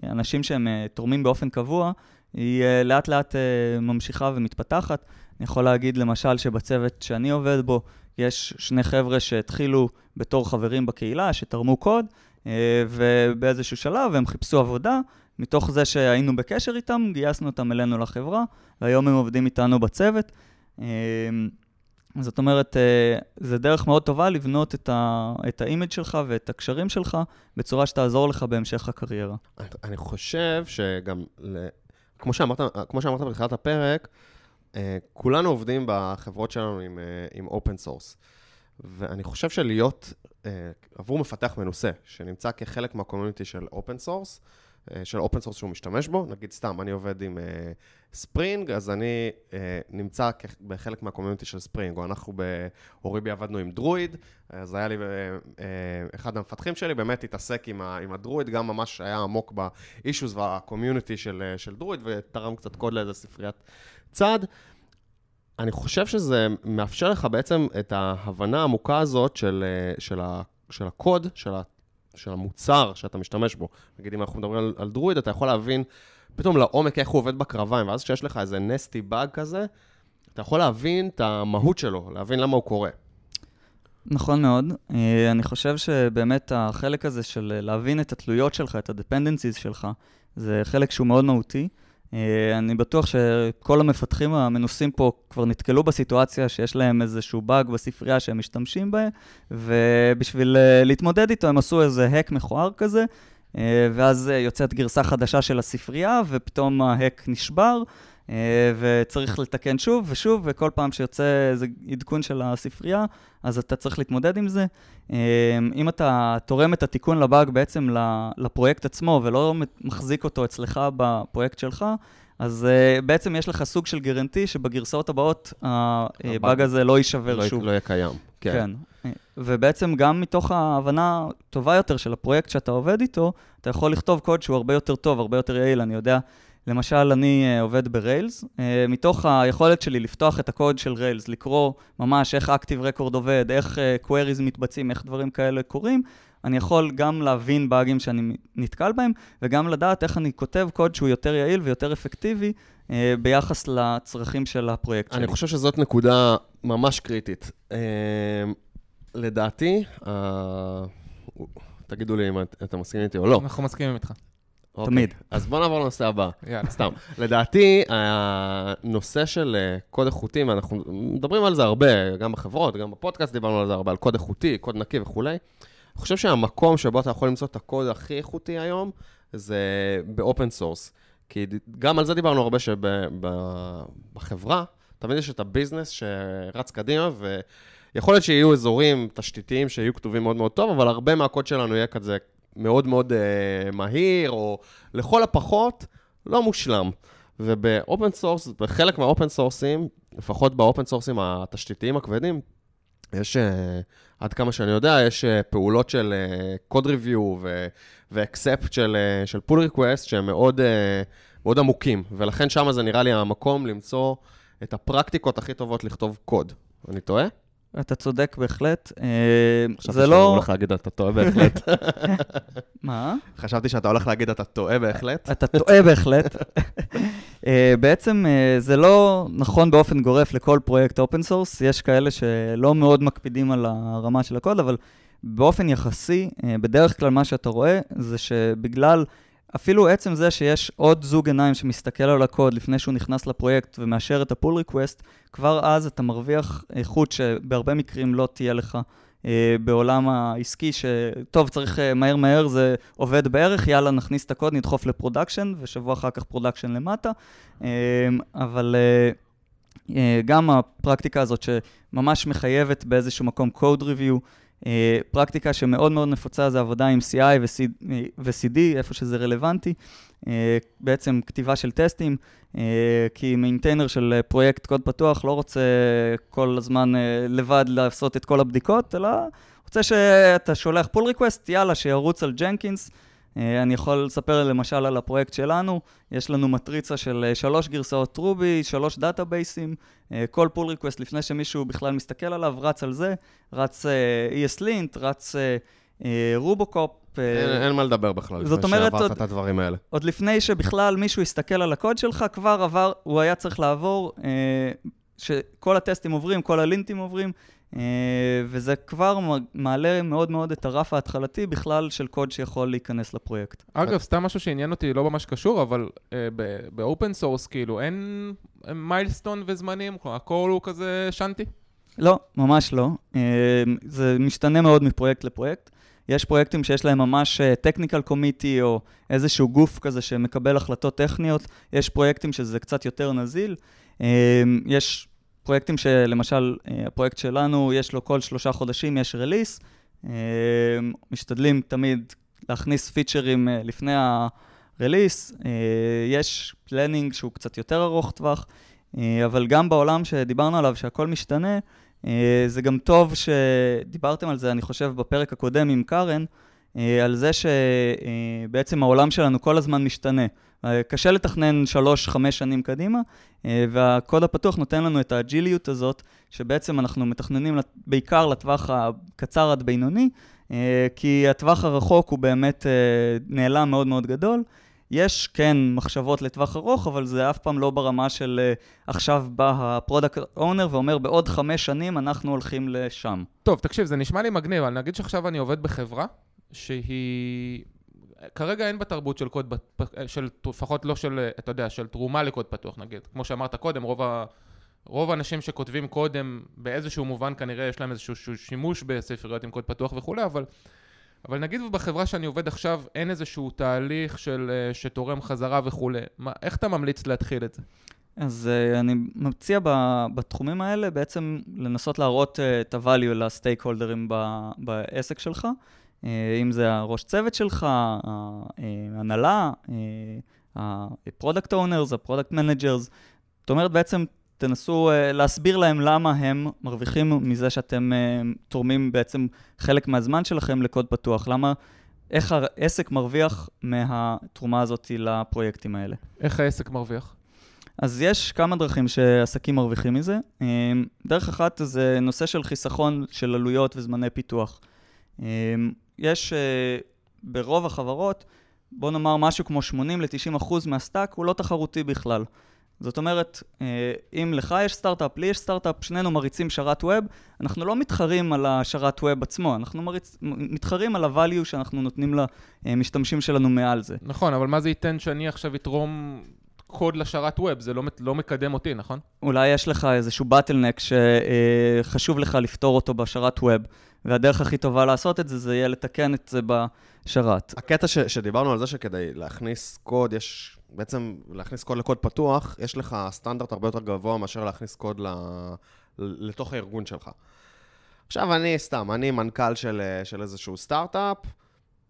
S3: האנשים שהם תורמים באופן קבוע, היא לאט לאט ממשיכה ומתפתחת. אני יכול להגיד למשל שבצוות שאני עובד בו, יש שני חבר'ה שהתחילו בתור חברים בקהילה, שתרמו קוד, אה, ובאיזשהו שלב הם חיפשו עבודה. מתוך זה שהיינו בקשר איתם, גייסנו אותם אלינו לחברה, והיום הם עובדים איתנו בצוות. אה, זאת אומרת, אה, זה דרך מאוד טובה לבנות את, ה, את האימג' שלך ואת הקשרים שלך בצורה שתעזור לך בהמשך הקריירה.
S1: אני חושב שגם, כמו שאמרת, כמו שאמרת בתחילת הפרק, אה, כולנו עובדים בחברות שלנו עם, אה, עם open source. ואני חושב שלהיות עבור מפתח מנוסה, שנמצא כחלק מה community של open source, של open source שהוא משתמש בו, נגיד סתם, אני עובד עם Spring, אז אני נמצא בחלק מה community של Spring, או אנחנו באוריבי עבדנו עם דרויד, אז היה לי, אחד המפתחים שלי באמת התעסק עם, עם הדרויד, גם ממש היה עמוק ב issues וה community של, של דרויד, ותרם קצת קוד לאיזה ספריית צד. אני חושב שזה מאפשר לך בעצם את ההבנה העמוקה הזאת של, אה, של, ה, של הקוד, של, ה, של המוצר שאתה משתמש בו. נגיד, אם אנחנו מדברים על, על דרויד, אתה יכול להבין פתאום לעומק איך הוא עובד בקרביים, ואז כשיש לך איזה נסטי באג כזה, אתה יכול להבין את המהות שלו, להבין למה הוא קורה.
S3: נכון מאוד. אה, אני חושב שבאמת החלק הזה של להבין את התלויות שלך, את ה-dependencies שלך, זה חלק שהוא מאוד מהותי. אה, אני בטוח שכל המפתחים המנוסים פה כבר נתקלו בסיטואציה שיש להם איזשהו באג בספרייה שהם משתמשים בה, ובשביל אה, להתמודד איתו הם עשו איזה האק מכוער כזה, אה, ואז יוצאת גרסה חדשה של הספרייה, ופתאום ההאק נשבר, וצריך לתקן שוב ושוב, וכל פעם שיוצא איזה עדכון של הספרייה, אז אתה צריך להתמודד עם זה. אם אתה תורם את התיקון לבאג בעצם לפרויקט עצמו, ולא מחזיק אותו אצלך בפרויקט שלך, אז uh, בעצם יש לך סוג של גרנטי שבגרסאות הבאות הבאג הזה לא יישבר
S1: לא
S3: שוב.
S1: לא יהיה קיים, כן.
S3: כן. ובעצם גם מתוך ההבנה טובה יותר של הפרויקט שאתה עובד איתו, אתה יכול לכתוב קוד שהוא הרבה יותר טוב, הרבה יותר יעיל. אני יודע למשל, אני uh, עובד בריילס, uh, מתוך היכולת שלי לפתוח את הקוד של ריילס, לקרוא ממש איך Active Record עובד, איך uh, queries מתבצעים, איך דברים כאלה קורים, אני יכול גם להבין באגים שאני נתקל בהם, וגם לדעת איך אני כותב קוד שהוא יותר יעיל ויותר אפקטיבי uh, ביחס לצרכים של הפרויקט
S1: אני
S3: שלי.
S1: אני חושב שזאת נקודה ממש קריטית. Uh, לדעתי, uh, תגידו לי אם את, אתם מסכימים איתי או לא.
S2: אנחנו מסכימים איתך.
S3: אוקיי. תמיד.
S1: אז בוא נעבור לנושא הבא.
S2: יאללה.
S1: סתם. לדעתי, הנושא של אה, קוד איכותי, ואנחנו מדברים על זה הרבה, גם בחברות, גם בפודקאסט דיברנו על זה הרבה, על קוד איכותי, קוד נקי וכולי. אני חושב שהמקום שבו אתה יכול למצוא את הקוד הכי איכותי היום, זה ב open source. כי גם על זה דיברנו הרבה שבחברה, תמיד יש את ה business שרץ קדימה, ויכול להיות שיהיו אזורים תשתיתיים שיהיו כתובים מאוד מאוד טוב, אבל הרבה מהקוד שלנו יהיה כזה מאוד מאוד uh, מהיר, או לכל הפחות, לא מושלם. וב open source, בחלק מה open סורסים, לפחות ב open סורסים התשתיתיים הכבדים, יש, uh, עד כמה שאני יודע, יש uh, פעולות של uh, code review ו-accept של, uh, של pull request שהם מאוד, uh, מאוד עמוקים, ולכן שם זה נראה לי המקום למצוא את הפרקטיקות הכי טובות לכתוב קוד. אני טועה?
S3: אתה צודק בהחלט. אה,
S1: זה לא... חשבתי שאתה הולך להגיד אתה טועה בהחלט.
S3: מה?
S1: חשבתי שאתה הולך להגיד אתה טועה בהחלט.
S3: אתה טועה בהחלט. אה, בעצם אה, זה לא נכון באופן גורף לכל פרויקט open source, יש כאלה שלא מאוד מקפידים על הרמה של הקוד, אבל באופן יחסי, בדרך כלל מה שאתה רואה זה שבגלל... אפילו עצם זה שיש עוד זוג עיניים שמסתכל על הקוד לפני שהוא נכנס לפרויקט ומאשר את ה pull request, כבר אז אתה מרוויח איכות שבהרבה מקרים לא תהיה לך אה, בעולם העסקי, שטוב, צריך אה, מהר מהר, זה עובד בערך, יאללה, נכניס את הקוד, נדחוף ל production, ושבוע אחר כך production למטה. אה, אבל... אה, אה גם הפרקטיקה הזאת שממש מחייבת באיזשהו מקום code review, פרקטיקה שמאוד מאוד נפוצה זה עבודה עם CI ו-CD, איפה שזה רלוונטי. אה, בעצם כתיבה של טסטים, אה, כי maintainer של פרויקט קוד פתוח לא רוצה כל הזמן לבד לעשות את כל הבדיקות, אלא רוצה שאתה שולח pull request, יאללה, שירוץ על Jenkins. אה, אני יכול לספר למשל על הפרויקט שלנו, יש לנו מטריצה של אה, שלוש גרסאות Ruby, שלוש דאטאבייסים, אה, כל pull request לפני שמישהו בכלל מסתכל עליו, רץ על זה, רץ ESLint, רץ RuboCop.
S1: אין, אין מה לדבר בכלל, זאת אומרת, שעברת עוד, את הדברים האלה.
S3: עוד לפני שבכלל מישהו יסתכל על הקוד שלך, כבר עבר, הוא היה צריך לעבור, שכל הטסטים עוברים, כל הלינטים עוברים, וזה כבר מעלה מאוד מאוד את הרף ההתחלתי בכלל של קוד שיכול להיכנס לפרויקט.
S2: אגב, סתם משהו שעניין אותי, לא ממש קשור, אבל אה, באופן source, כאילו, אין milestone וזמנים? הכל הוא כזה שנטי?
S3: לא, ממש לא. אה, זה משתנה מאוד מפרויקט לפרויקט. יש פרויקטים שיש להם ממש technical committee או איזשהו גוף כזה שמקבל החלטות טכניות, יש פרויקטים שזה קצת יותר נזיל. יש פרויקטים שלמשל, אה, הפרויקט שלנו, יש לו כל שלושה חודשים, יש release. אה, משתדלים תמיד להכניס פיצ'רים אה, לפני ה release. יש planning שהוא קצת יותר ארוך טווח, אבל גם בעולם שדיברנו עליו, שהכל משתנה, זה גם טוב שדיברתם על זה, אני חושב, בפרק הקודם עם קארן, על זה שבעצם העולם שלנו כל הזמן משתנה. אה, קשה לתכנן שלוש-חמש שנים קדימה, אה, והקוד הפתוח נותן לנו את האג'יליות הזאת, שבעצם אנחנו מתכננים בעיקר לטווח הקצר עד בינוני, אה, כי הטווח הרחוק הוא באמת נעלם מאוד מאוד גדול. יש כן מחשבות לטווח ארוך, אבל זה אף פעם לא ברמה של עכשיו בא ה product owner ואומר בעוד חמש שנים אנחנו הולכים לשם.
S2: טוב, תקשיב, זה נשמע לי מגניב, אבל נגיד שעכשיו אני עובד בחברה שהיא כרגע אין בתרבות של קוד, של, לפחות לא של, אתה יודע, של תרומה לקוד פתוח נגיד. כמו שאמרת קודם, רוב, ה, רוב האנשים שכותבים קוד הם באיזשהו מובן כנראה יש להם איזשהו שימוש בספריות עם קוד פתוח וכולי, אבל, אבל נגיד בחברה שאני עובד עכשיו אין איזשהו תהליך של, אה, שתורם חזרה וכולי. מה, איך אתה ממליץ להתחיל את זה?
S3: אז uh, אני מציע ב, בתחומים האלה בעצם לנסות להראות uh, את ה-value לסטייק הולדרים בעסק שלך. אה, אם זה הראש צוות שלך, ההנהלה, ה-product owners, ה-product managers. זאת אומרת, בעצם תנסו uh, להסביר להם למה הם מרוויחים מזה שאתם תורמים בעצם חלק מהזמן שלכם לקוד פתוח. למה, איך העסק מרוויח מהתרומה הזאת לפרויקטים האלה.
S2: איך העסק מרוויח?
S3: אז יש כמה דרכים שעסקים מרוויחים מזה. דרך אחת זה נושא של חיסכון של עלויות וזמני פיתוח. יש uh, ברוב החברות, בוא נאמר משהו כמו 80 ל-90 אחוז מהסטאק הוא לא תחרותי בכלל. זאת אומרת, uh, אם לך יש סטארט-אפ, לי יש סטארט-אפ, שנינו מריצים שרת web, אנחנו לא מתחרים על השרת web עצמו, אנחנו מריצ... מתחרים על ה-value שאנחנו נותנים למשתמשים שלנו מעל זה.
S2: נכון, אבל מה זה ייתן שאני עכשיו אתרום קוד לשרת web, זה לא, לא מקדם אותי, נכון?
S3: אולי יש לך איזשהו bottleneck שחשוב לך לפתור אותו בשרת web. והדרך הכי טובה לעשות את זה, זה יהיה לתקן את זה בשרת.
S1: הקטע ש, שדיברנו על זה שכדי להכניס קוד, יש, בעצם להכניס קוד לקוד פתוח, יש לך סטנדרט הרבה יותר גבוה מאשר להכניס קוד ל, לתוך הארגון שלך. עכשיו אני סתם, אני מנכ"ל של, של איזשהו סטארט-אפ,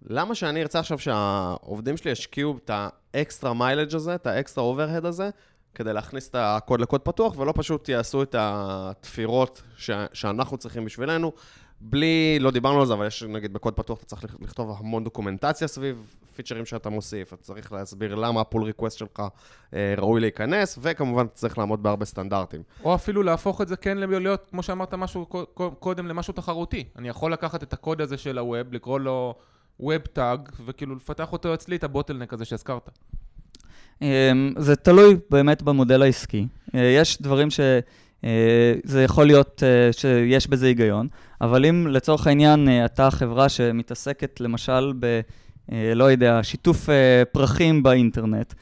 S1: למה שאני ארצה עכשיו שהעובדים שלי ישקיעו את ה extra mileage הזה, את ה extra overhead הזה, כדי להכניס את הקוד לקוד פתוח, ולא פשוט יעשו את התפירות ש- שאנחנו צריכים בשבילנו, בלי, לא דיברנו על זה, אבל יש, נגיד, בקוד פתוח אתה צריך לכתוב המון דוקומנטציה סביב פיצ'רים שאתה מוסיף, אתה צריך להסביר למה ה pull request שלך אה, ראוי להיכנס, וכמובן אתה צריך לעמוד בהרבה סטנדרטים.
S2: או אפילו להפוך את זה כן להיות, כמו שאמרת, משהו קודם למשהו תחרותי. אני יכול לקחת את הקוד הזה של ה web, לקרוא לו web טאג, וכאילו לפתח אותו אצלי, את ה bottleneck הזה שהזכרת.
S3: אמ, זה תלוי באמת במודל העסקי. אה, יש דברים ש... אה, זה יכול להיות אה, שיש בזה היגיון, אבל אם לצורך העניין אה, אתה חברה שמתעסקת למשל ב, לא יודע, שיתוף פרחים באינטרנט,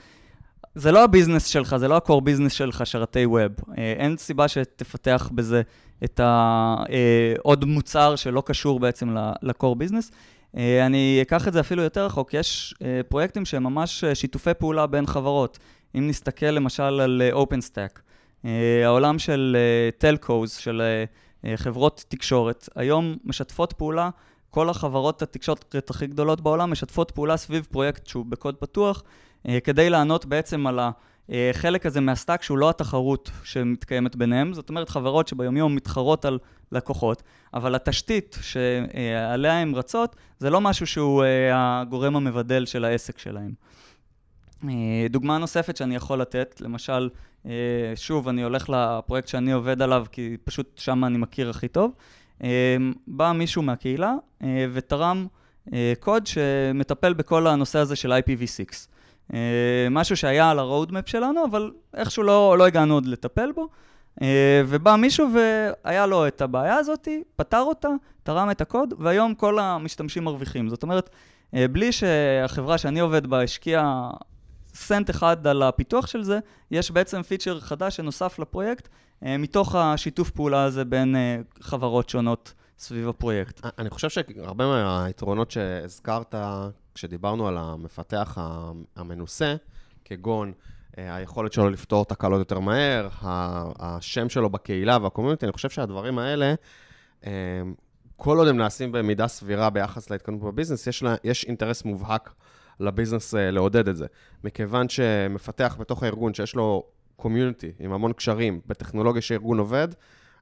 S3: זה לא ה business שלך, זה לא ה-core business שלך, שרתי web. אין סיבה שתפתח בזה את העוד מוצר שלא קשור בעצם ל-core business. אני אקח את זה אפילו יותר רחוק, יש פרויקטים שהם ממש שיתופי פעולה בין חברות. אם נסתכל למשל על OpenStack, העולם של telcos, אה, של אה, חברות תקשורת, היום משתפות פעולה, כל החברות התקשורת הכי גדולות בעולם משתפות פעולה סביב פרויקט שהוא בקוד פתוח, כדי לענות בעצם על אה, חלק כזה מהסטאק שהוא לא התחרות שמתקיימת ביניהם, זאת אומרת חברות שביומיום מתחרות על לקוחות, אבל התשתית שעליה הן רצות, זה לא משהו שהוא אה, הגורם המבדל של העסק שלהם. אה, דוגמה נוספת שאני יכול לתת, למשל, שוב, אני הולך לפרויקט שאני עובד עליו, כי פשוט שם אני מכיר הכי טוב. בא מישהו מהקהילה ותרם קוד שמטפל בכל הנושא הזה של IPv6. אה, משהו שהיה על הרודמפ שלנו, אבל איכשהו לא, לא הגענו עוד לטפל בו. אה, ובא מישהו והיה לו את הבעיה הזאת, פתר אותה, תרם את הקוד, והיום כל המשתמשים מרוויחים. זאת אומרת, אה, בלי שהחברה שאני עובד בה השקיעה סנט אחד על הפיתוח של זה, יש בעצם פיצ'ר חדש שנוסף לפרויקט, מתוך השיתוף פעולה הזה בין חברות שונות סביב הפרויקט.
S1: אני חושב שהרבה מהיתרונות שהזכרת כשדיברנו על המפתח המנוסה, כגון אה, היכולת שלו לפתור תקלות יותר מהר, השם שלו בקהילה והקומיוניטי, אני חושב שהדברים האלה, אה, כל עוד הם נעשים במידה סבירה ביחס להתקדמות בביזנס, יש, לה, יש אינטרס מובהק לביזנס אה, לעודד את זה. מכיוון שמפתח בתוך הארגון שיש לו קומיוניטי עם המון קשרים בטכנולוגיה שארגון עובד,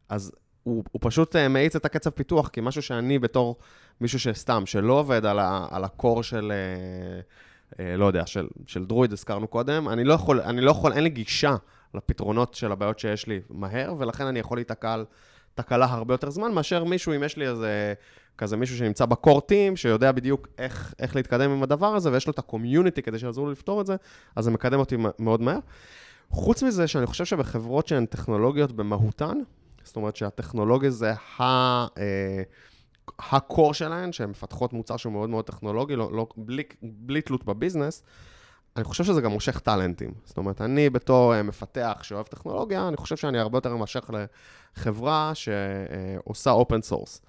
S1: אז הוא, הוא פשוט uh, מאיץ את הקצב פיתוח, כי משהו שאני בתור מישהו שסתם, שלא עובד על, ה, על הקור של, uh, לא יודע, של, של דרויד, הזכרנו קודם, אני לא יכול, אני לא יכול, אין לי גישה לפתרונות של הבעיות שיש לי מהר, ולכן אני יכול להיתקע על תקלה הרבה יותר זמן, מאשר מישהו, אם יש לי איזה, כזה מישהו שנמצא בקור טים, שיודע בדיוק איך, איך להתקדם עם הדבר הזה, ויש לו את הקומיוניטי כדי שיעזרו לי לפתור את זה, אז זה מקדם אותי מאוד מהר. חוץ מזה, שאני חושב שבחברות שהן טכנולוגיות במהותן, זאת אומרת שהטכנולוגיה זה ה... אה, הקור שלהן, שהן מפתחות מוצר שהוא מאוד מאוד טכנולוגי, לא, לא, בלי, בלי תלות בביזנס, אני חושב שזה גם מושך טאלנטים. זאת אומרת, אני בתור אה, מפתח שאוהב טכנולוגיה, אני חושב שאני הרבה יותר מושך לחברה שעושה open source.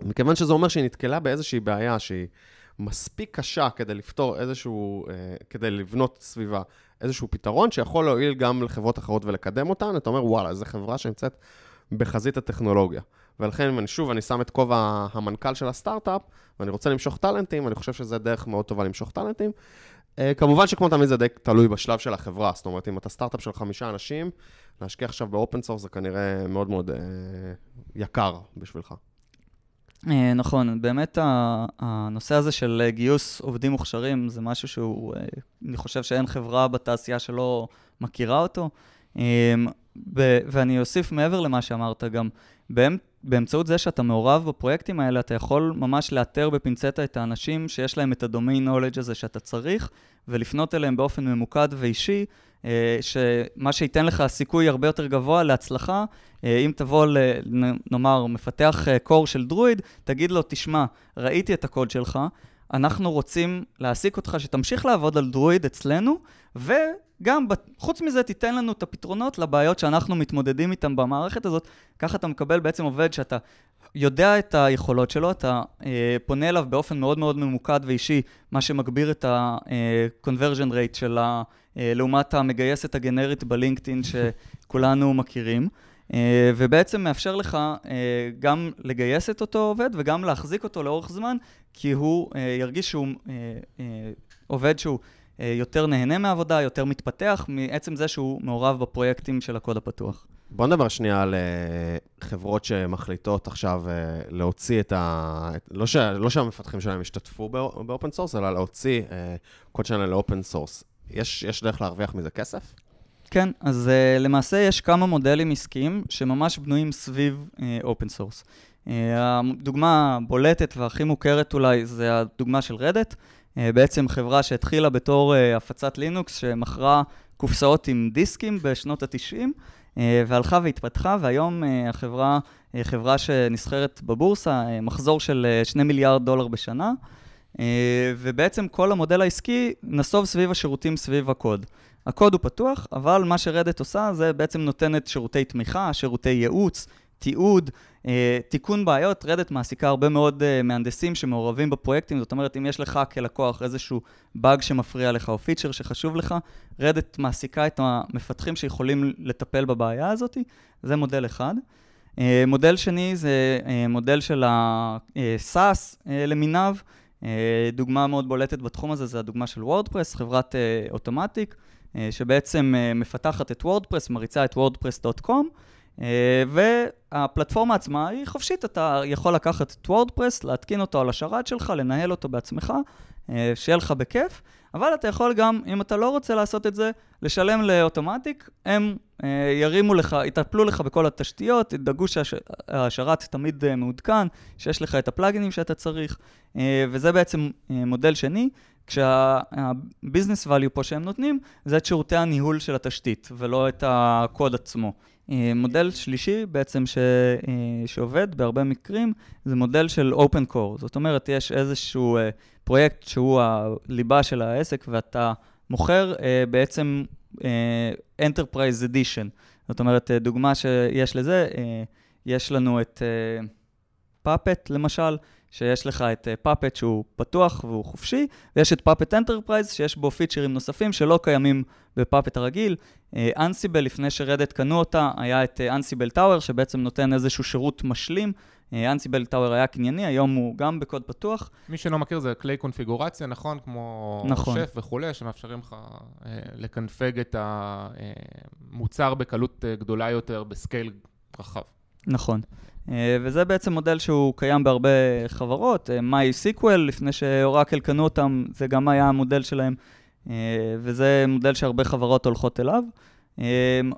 S1: מכיוון שזה אומר שהיא נתקלה באיזושהי בעיה שהיא מספיק קשה כדי לפתור איזשהו, אה, כדי לבנות סביבה איזשהו פתרון שיכול להועיל גם לחברות אחרות ולקדם אותן, אתה אומר, וואלה, זו חברה שנמצאת בחזית הטכנולוגיה. ולכן, אני, שוב, אני שם את כובע המנכ"ל של הסטארט-אפ, ואני רוצה למשוך טאלנטים, אני חושב שזו דרך מאוד טובה למשוך טאלנטים. אה, כמובן שכמו תמיד זה די תלוי בשלב של החברה, זאת אומרת, אם אתה סטארט-אפ של חמישה אנשים, להשקיע עכשיו ב open source זה כנראה מאוד מאוד אה, יקר בשבילך.
S3: אה, נכון, באמת הנושא הזה של אה, גיוס עובדים מוכשרים זה משהו שהוא, אה, אני חושב שאין חברה בתעשייה שלא מכירה אותו. ואני אוסיף מעבר למה שאמרת גם, באמצעות זה שאתה מעורב בפרויקטים האלה, אתה יכול ממש לאתר בפינצטה את האנשים שיש להם את הדומיין נולדג' הזה שאתה צריך, ולפנות אליהם באופן ממוקד ואישי, אה, שמה שייתן לך סיכוי הרבה יותר גבוה להצלחה, אה, אם תבוא, נאמר, מפתח קור אה, של דרואיד, תגיד לו, תשמע, ראיתי את הקוד שלך, אנחנו רוצים להעסיק אותך שתמשיך לעבוד על דרואיד אצלנו, וגם, חוץ מזה, תיתן לנו את הפתרונות לבעיות שאנחנו מתמודדים איתן במערכת הזאת. ככה אתה מקבל בעצם עובד שאתה יודע את היכולות שלו, אתה אה, פונה אליו באופן מאוד מאוד ממוקד ואישי, מה שמגביר את ה-conversion rate של ה... אה, לעומת המגייסת הגנרית בלינקדאין שכולנו מכירים. אה, ובעצם מאפשר לך אה, גם לגייס את אותו עובד וגם להחזיק אותו לאורך זמן, כי הוא ירגיש שהוא עובד שהוא יותר נהנה מהעבודה, יותר מתפתח, מעצם זה שהוא מעורב בפרויקטים של הקוד הפתוח.
S1: בוא נדבר שנייה על חברות שמחליטות עכשיו להוציא את ה... לא, ש... לא שהמפתחים שלהם ישתתפו ב open source, אלא להוציא קוד שלהם ל open source. יש, יש דרך להרוויח מזה כסף?
S3: כן, אז אה, למעשה יש כמה מודלים עסקיים שממש בנויים סביב open אה, source. אה, הדוגמה הבולטת והכי מוכרת אולי זה הדוגמה של Red Hat, בעצם חברה שהתחילה בתור אה, הפצת לינוקס, שמכרה קופסאות עם דיסקים בשנות ה-90, uh, והלכה והתפתחה, והיום החברה, חברה שנסחרת בבורסה, מחזור של uh, 2 מיליארד דולר בשנה. אה, ובעצם כל המודל העסקי נסוב סביב השירותים סביב הקוד. הקוד הוא פתוח, אבל מה שרדט עושה זה בעצם נותנת שירותי תמיכה, שירותי ייעוץ, תיעוד, אה, תיקון בעיות. רדט מעסיקה הרבה מאוד אה, מהנדסים שמעורבים בפרויקטים, זאת אומרת, אם יש לך כלקוח איזשהו באג שמפריע לך או פיצ'ר שחשוב לך, Red Hat מעסיקה את המפתחים שיכולים לטפל בבעיה הזאת, זה מודל אחד. מודל שני זה מודל של ה-SaaS למיניו. דוגמה מאוד בולטת בתחום הזה זה הדוגמה של WordPress, חברת Automattic, שבעצם מפתחת את WordPress, מריצה את wordpress.com, והפלטפורמה עצמה היא חופשית, אתה יכול לקחת את WordPress, להתקין אותו על השרת שלך, לנהל אותו בעצמך, שיהיה לך בכיף. אבל אתה יכול גם, אם אתה לא רוצה לעשות את זה, לשלם לאוטומטיק, הם אה, ירימו לך, יטפלו לך בכל התשתיות, ידאגו שהשרת תמיד אה, מעודכן, שיש לך את הפלאגינים שאתה צריך, אה, וזה בעצם אה, מודל שני, כשהביזנס value פה שהם נותנים, זה את שירותי הניהול של התשתית, ולא את הקוד עצמו. אה, מודל שלישי בעצם ש, אה, שעובד בהרבה מקרים, זה מודל של open core. זאת אומרת, יש איזשהו אה, פרויקט שהוא הליבה של העסק, ואתה מוכר בעצם Enterprise Edition. זאת אומרת, דוגמה שיש לזה, יש לנו את Puppet למשל, שיש לך את Puppet אה, שהוא פתוח והוא חופשי, ויש את Puppet Enterprise שיש בו פיצ'רים נוספים שלא קיימים ב Puppet הרגיל. אנסיבל, uh, לפני שרדט קנו אותה, היה את אנסיבל uh, טאוור, שבעצם נותן איזשהו שירות משלים. אנסיבל טאוור היה קנייני, היום הוא גם בקוד פתוח.
S2: מי שלא מכיר זה כלי קונפיגורציה, נכון? כמו נכון. שף וכולי, שמאפשרים לך לקנפג את המוצר בקלות גדולה יותר, בסקייל רחב.
S3: נכון. אה, וזה בעצם מודל שהוא קיים בהרבה חברות. אה, MySQL, לפני שאורקל קנו אותם, זה גם היה המודל שלהם, אה, וזה מודל שהרבה חברות הולכות אליו.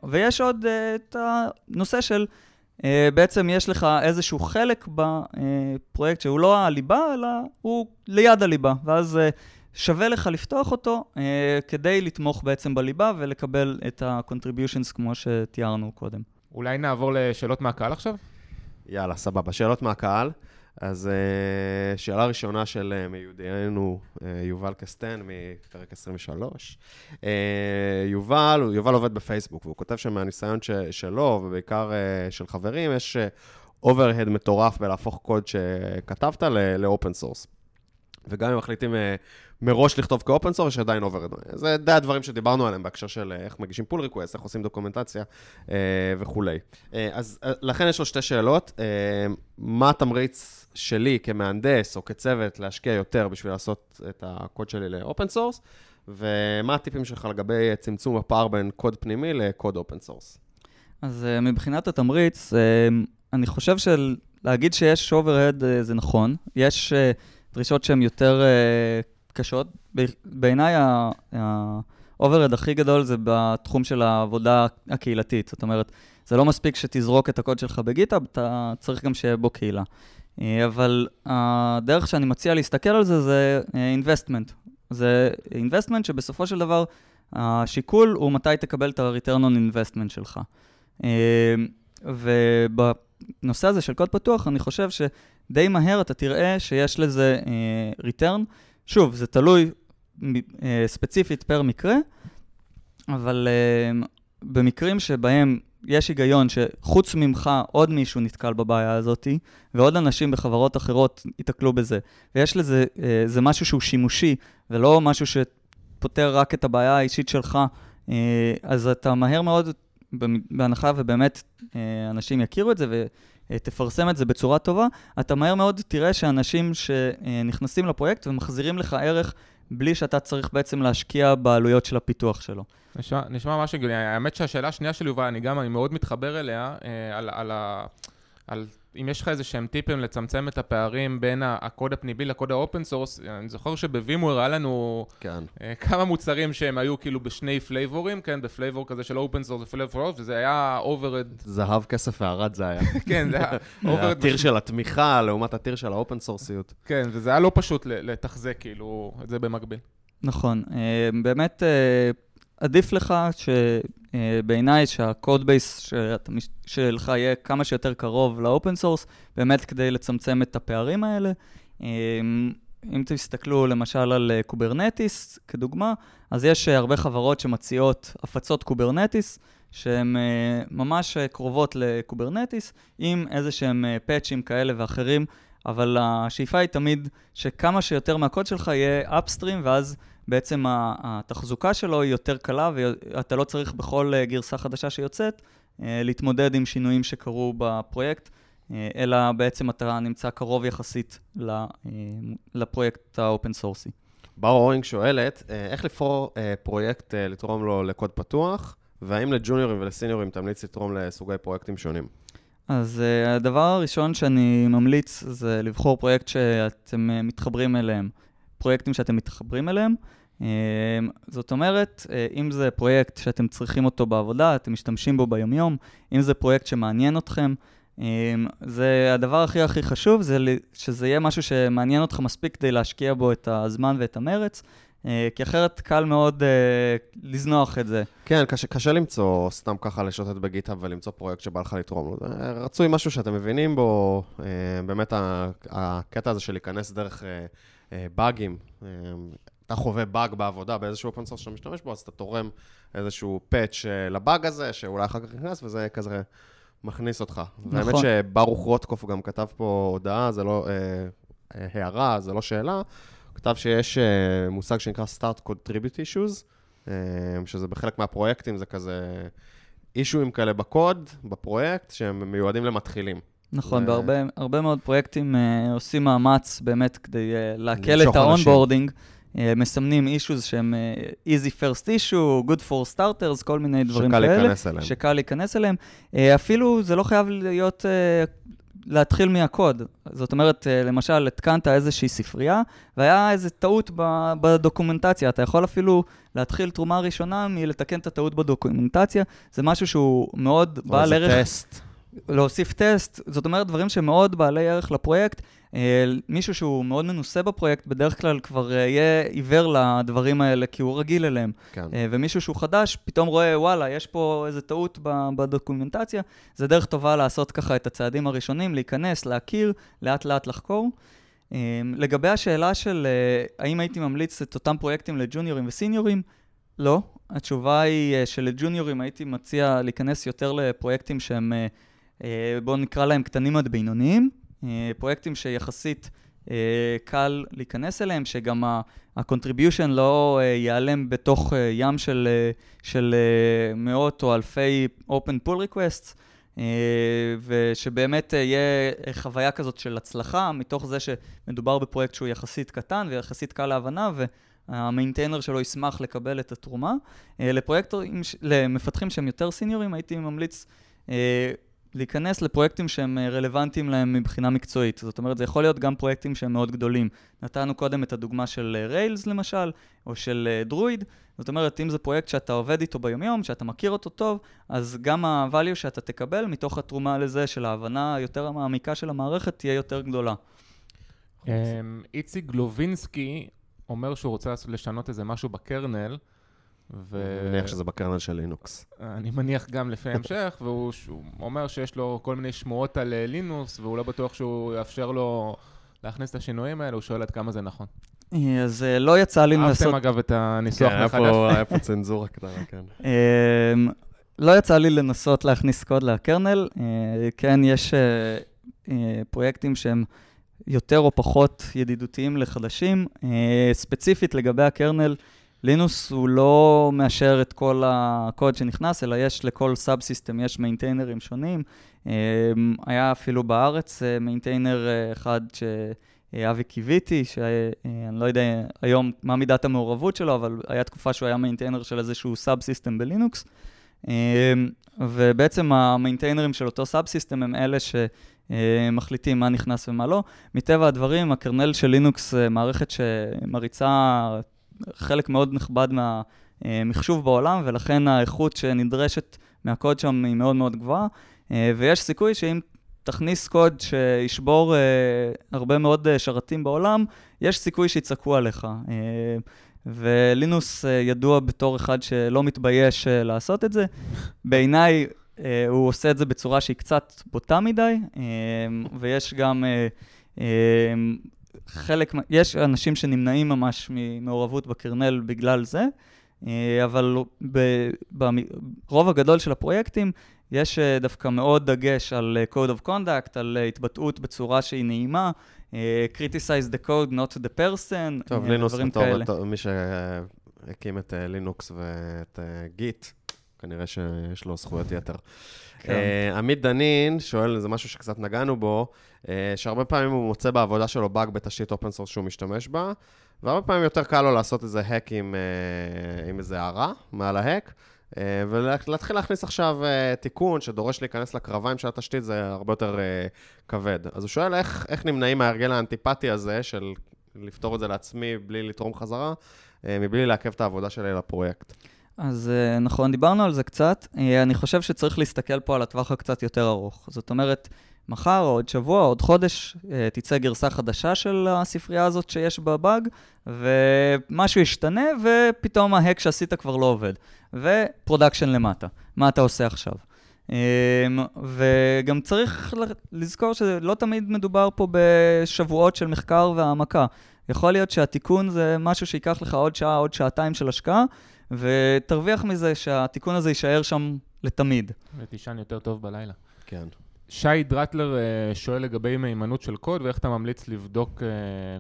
S3: ויש עוד את הנושא של, בעצם יש לך איזשהו חלק בפרויקט שהוא לא הליבה, אלא הוא ליד הליבה, ואז שווה לך לפתוח אותו כדי לתמוך בעצם בליבה ולקבל את ה-contributions כמו שתיארנו קודם.
S2: אולי נעבור לשאלות מהקהל עכשיו?
S1: יאללה, סבבה. שאלות מהקהל. אז uh, שאלה ראשונה של uh, מיודענו uh, יובל קסטן מפרק 23. אה, יובל, יובל עובד בפייסבוק, והוא כותב שמהניסיון שלו, ובעיקר של חברים, יש overhead מטורף בלהפוך קוד שכתבת ל open source. וגם אם מחליטים אה, מראש לכתוב כ open source, יש עדיין overhead. זה די הדברים שדיברנו עליהם בהקשר של איך מגישים pull request, איך עושים דוקומנטציה אה, וכולי. אז לכן יש לו שתי שאלות. מה התמריץ שלי כמהנדס או כצוות להשקיע יותר בשביל לעשות את הקוד שלי ל open source? ומה הטיפים שלך לגבי צמצום הפער בין קוד פנימי לקוד open source?
S3: אז מבחינת התמריץ, אני חושב שלהגיד שיש overhead אה, זה נכון. יש... דרישות שהן יותר אה, קשות. בעיניי ה-overhead הכי גדול זה בתחום של העבודה הקהילתית. זאת אומרת, זה לא מספיק שתזרוק את הקוד שלך ב GitHub, אתה צריך גם שיהיה בו קהילה. אה, אבל הדרך שאני מציע להסתכל על זה זה אה, investment. זה investment שבסופו של דבר השיקול הוא מתי תקבל את ה-return on investment שלך. ובנושא הזה של קוד פתוח, אני חושב ש... די מהר אתה תראה שיש לזה uh, return. שוב, זה תלוי uh, ספציפית פר מקרה, אבל uh, במקרים שבהם יש היגיון שחוץ ממך עוד מישהו נתקל בבעיה הזאת, ועוד אנשים בחברות אחרות ייתקלו בזה, ויש לזה, uh, זה משהו שהוא שימושי, ולא משהו שפותר רק את הבעיה האישית שלך, uh, אז אתה מהר מאוד, בהנחה ובאמת uh, אנשים יכירו את זה, אה, תפרסם את זה בצורה טובה, אתה מהר מאוד תראה שאנשים שנכנסים לפרויקט ומחזירים לך ערך בלי שאתה צריך בעצם להשקיע בעלויות של הפיתוח שלו.
S2: נשמע, נשמע משהו, האמת שהשאלה השנייה שלי, יובל, אני גם, אני מאוד מתחבר אליה, אה, על, על, על, על אם יש לך איזה שהם טיפים לצמצם את הפערים בין הקוד הפנימי לקוד ה open source, אני זוכר שב VMware היה לנו כן. אה, כמה מוצרים שהם היו כאילו בשני פלייבורים, כן, ב flavor כזה של open source ו flavor וזה היה overhead.
S1: זהב, כסף וערד זה היה.
S2: כן, זה היה
S1: overhead. ה tier של התמיכה לעומת ה tier של ה open source יות.
S2: כן, וזה היה לא פשוט לתחזק כאילו את זה במקביל.
S3: נכון, אה, באמת אה, עדיף לך שבעיניי שה code base שלך יהיה כמה שיותר קרוב ל open source, באמת כדי לצמצם את הפערים האלה. אמ, אם תסתכלו למשל על Kubernetes כדוגמה, אז יש הרבה חברות שמציעות הפצות Kubernetes, שהן אה, ממש קרובות ל Kubernetes, עם איזה שהם פאצ'ים כאלה ואחרים, אבל השאיפה היא תמיד שכמה שיותר מהקוד שלך יהיה upstream, ואז בעצם התחזוקה שלו היא יותר קלה, ואתה לא צריך בכל אה, גרסה חדשה שיוצאת אה, להתמודד עם שינויים שקרו בפרויקט. אה, אלא בעצם אתה נמצא קרוב יחסית לפרויקט ה open source י.
S1: בר אורינג שואלת, איך אה, פרויקט לתרום לו לקוד פתוח, והאם לג'וניורים ולסיניורים תמליץ לתרום לסוגי פרויקטים שונים?
S3: אז אה, הדבר הראשון שאני ממליץ זה לבחור פרויקט שאתם אה, מתחברים אליהם, פרויקטים שאתם מתחברים אליהם. אה, זאת אומרת, uh, אם זה פרויקט שאתם צריכים אותו בעבודה, אתם משתמשים בו ביומיום, אם זה פרויקט שמעניין אתכם, uh, זה הדבר הכי הכי חשוב, זה שזה יהיה משהו שמעניין אותך מספיק כדי להשקיע בו את הזמן ואת המרץ. Uh, כי אחרת קל מאוד uh, לזנוח את זה.
S1: כן, קשה, קשה למצוא סתם ככה לשוטט בגיטהאב ולמצוא פרויקט שבא לך לתרום לו. זה רצוי משהו שאתם מבינים בו, אה, באמת הקטע הזה של להיכנס דרך אה, אה, באגים. אה, אתה חווה באג בעבודה באיזשהו open source שאתה משתמש בו, אז אתה תורם איזשהו patch אה, לבאג הזה, שאולי אחר כך נכנס, וזה כזה מכניס אותך.
S3: נכון.
S1: והאמת שברוך רוטקוף גם כתב פה הודעה, זה לא אה, אה, הערה, זה לא שאלה. כתב שיש אה, מושג שנקרא Start Contribute Issues, אה, שזה בחלק מהפרויקטים, זה כזה אישיוים כאלה בקוד, בפרויקט, שהם מיועדים למתחילים.
S3: נכון, בהרבה הרבה מאוד פרויקטים אה, עושים מאמץ באמת כדי אה, להקל את.
S1: ה
S3: onboarding. אה, מסמנים issues שהם אה, easy first issue, good for starters, כל מיני דברים
S1: שקל
S3: כאלה.
S1: להיכנס אליהם.
S3: שקל להיכנס אליהם. אה, אפילו זה לא חייב להיות, אה, להתחיל מהקוד. זאת אומרת, אה, למשל, התקנת איזושהי ספרייה, והיה איזו טעות בדוקומנטציה. אתה יכול אפילו להתחיל תרומה ראשונה מלתקן את הטעות בדוקומנטציה. זה משהו שהוא מאוד
S1: או
S3: בעל
S1: איזה
S3: ערך.
S1: טסט.
S3: להוסיף טסט, זאת אומרת דברים שמאוד בעלי ערך לפרויקט. אה, מישהו שהוא מאוד מנוסה בפרויקט, בדרך כלל כבר אה, יהיה עיוור לדברים האלה, כי הוא רגיל אליהם.
S1: כן.
S3: אה, ומישהו שהוא חדש, פתאום רואה, וואלה, יש פה איזה טעות בדוקומנטציה. זה דרך טובה לעשות ככה את הצעדים הראשונים, להיכנס, להכיר, לאט לאט לחקור. לגבי השאלה של האם הייתי ממליץ את אותם פרויקטים לג'וניורים וסיניורים, לא. התשובה היא שלג'וניורים הייתי מציע להיכנס יותר לפרויקטים שהם, בואו נקרא להם קטנים עד בינוניים, אה, פרויקטים שיחסית אה, קל להיכנס אליהם, שגם ה-contribution לא אה, ייעלם בתוך אה, ים של, אה, של אה, מאות או אלפי open pull requests. אה, ושבאמת אה, יהיה חוויה כזאת של הצלחה, מתוך זה שמדובר בפרויקט שהוא יחסית קטן ויחסית קל להבנה, והמיינטיינר שלו ישמח לקבל את התרומה. אה, לפרויקטורים, למפתחים שהם יותר סיניורים, הייתי ממליץ אה, להיכנס לפרויקטים שהם אה, רלוונטיים להם מבחינה מקצועית. זאת אומרת, זה יכול להיות גם פרויקטים שהם מאוד גדולים. נתנו קודם את הדוגמה של ריילס למשל, או של דרויד. זאת אומרת, אם זה פרויקט שאתה עובד איתו ביומיום, שאתה מכיר אותו טוב, אז גם ה-value שאתה תקבל מתוך התרומה לזה של ההבנה היותר המעמיקה של המערכת תהיה יותר גדולה.
S2: אמ, איציק גלובינסקי אומר שהוא רוצה לשנות איזה משהו בקרנל, ו...
S1: אני מניח שזה בקרנל של לינוקס.
S2: אני מניח גם לפי ההמשך, והוא אומר שיש לו כל מיני שמועות על אה, לינוס, והוא לא בטוח שהוא יאפשר לו להכניס את השינויים האלה, הוא שואל עד כמה זה נכון.
S3: אה, אז אה, לא יצא לי לעשות...
S2: אהבתם אגב את הניסוח
S1: כן,
S2: מחדש?
S1: איפה- איפה צנזורה קטנה, כן.
S3: אמ, לא יצא לי לנסות להכניס קוד לקרנל. כן, יש פרויקטים שהם יותר או פחות ידידותיים לחדשים. ספציפית לגבי ה kernel, לינוס הוא לא מאשר את כל הקוד שנכנס, אלא יש לכל subsystem, יש מיינטיינרים שונים. אה, היה אפילו בארץ אה, maintainer אה, אחד ש... אה, אבי קיוויטי, שאני לא יודע היום מה מידת המעורבות שלו, אבל היה תקופה שהוא היה maintainer של איזשהו subsystem בלינוקס. ובעצם המיינטיינרים של אותו sub system הם אלה שמחליטים מה נכנס ומה לא. מטבע הדברים, ה kernel של לינוקס מערכת שמריצה חלק מאוד נכבד מהמחשוב בעולם, ולכן האיכות שנדרשת מהקוד שם היא מאוד מאוד גבוהה, אה, ויש סיכוי שאם תכניס קוד שישבור אה, הרבה מאוד אה, שרתים בעולם, יש סיכוי שיצעקו עליך. ולינוס ידוע בתור אחד שלא מתבייש לעשות את זה. בעיניי, הוא עושה את זה בצורה שהיא קצת בוטה מדי, ויש גם חלק, יש אנשים שנמנעים ממש ממעורבות בקרנל בגלל זה, אה, אבל ברוב הגדול של הפרויקטים, יש אה, דווקא מאוד דגש על אה, Code of Conduct, על התבטאות בצורה שהיא נעימה, criticize the code, not the person,
S1: טוב, לינוס בתור מי שהקים את לינוקס ואת גיט, כנראה שיש לו זכויות יתר.
S3: כן.
S1: אה, עמית דנין שואל, זה משהו שקצת נגענו בו, אה, שהרבה פעמים הוא מוצא בעבודה שלו באג בתשתית open source שהוא משתמש בה, והרבה פעמים יותר קל לו לעשות איזה hack עם, אה, עם איזה הערה מעל ה hack, ולהתחיל להכניס עכשיו תיקון שדורש להיכנס לקרביים של התשתית, זה הרבה יותר כבד. אז הוא שואל איך, איך נמנעים מההרגל האנטיפטי הזה של לפתור את זה לעצמי בלי לתרום חזרה, מבלי לעכב את העבודה שלי לפרויקט.
S3: אז אה, נכון, דיברנו על זה קצת. אה, אני חושב שצריך להסתכל פה על הטווח הקצת יותר ארוך. זאת אומרת, מחר או עוד שבוע או עוד חודש אה, תצא גרסה חדשה של הספרייה הזאת שיש בה באג, ומשהו ישתנה, ופתאום ה hack שעשית כבר לא עובד. ו production למטה. מה אתה עושה עכשיו? אמ, וגם צריך לזכור שלא תמיד מדובר פה בשבועות של מחקר והעמקה. יכול להיות שהתיקון זה משהו שייקח לך עוד שעה, עוד שעתיים של השקעה, ותרוויח מזה שהתיקון הזה יישאר שם לתמיד.
S2: ותישן יותר טוב בלילה.
S1: כן.
S2: שי דרטלר אה, שואל לגבי מהימנות של קוד, ואיך אתה ממליץ לבדוק אה,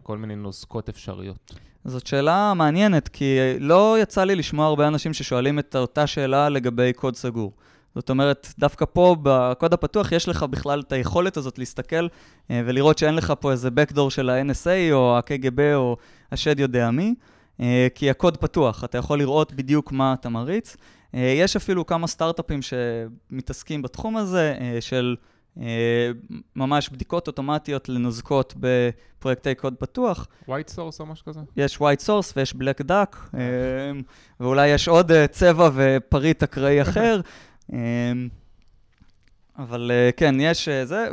S2: כל מיני נוסקות אפשריות.
S3: זאת שאלה מעניינת, כי לא יצא לי לשמוע הרבה אנשים ששואלים את אותה שאלה לגבי קוד סגור. זאת אומרת, דווקא פה בקוד הפתוח יש לך בכלל את היכולת הזאת להסתכל אה, ולראות שאין לך פה איזה backdoor של ה-NSA או ה-KGB או השד יודע מי, כי הקוד פתוח, אתה יכול לראות בדיוק מה אתה מריץ. אה, יש אפילו כמה סטארט-אפים שמתעסקים בתחום הזה, של ממש בדיקות אוטומטיות לנוזקות בפרויקטי קוד פתוח.
S2: white source או משהו כזה?
S3: יש white source ויש black duck, ואולי יש עוד צבע ופריט אקראי אחר. אבל אה, כן, יש אה, זה,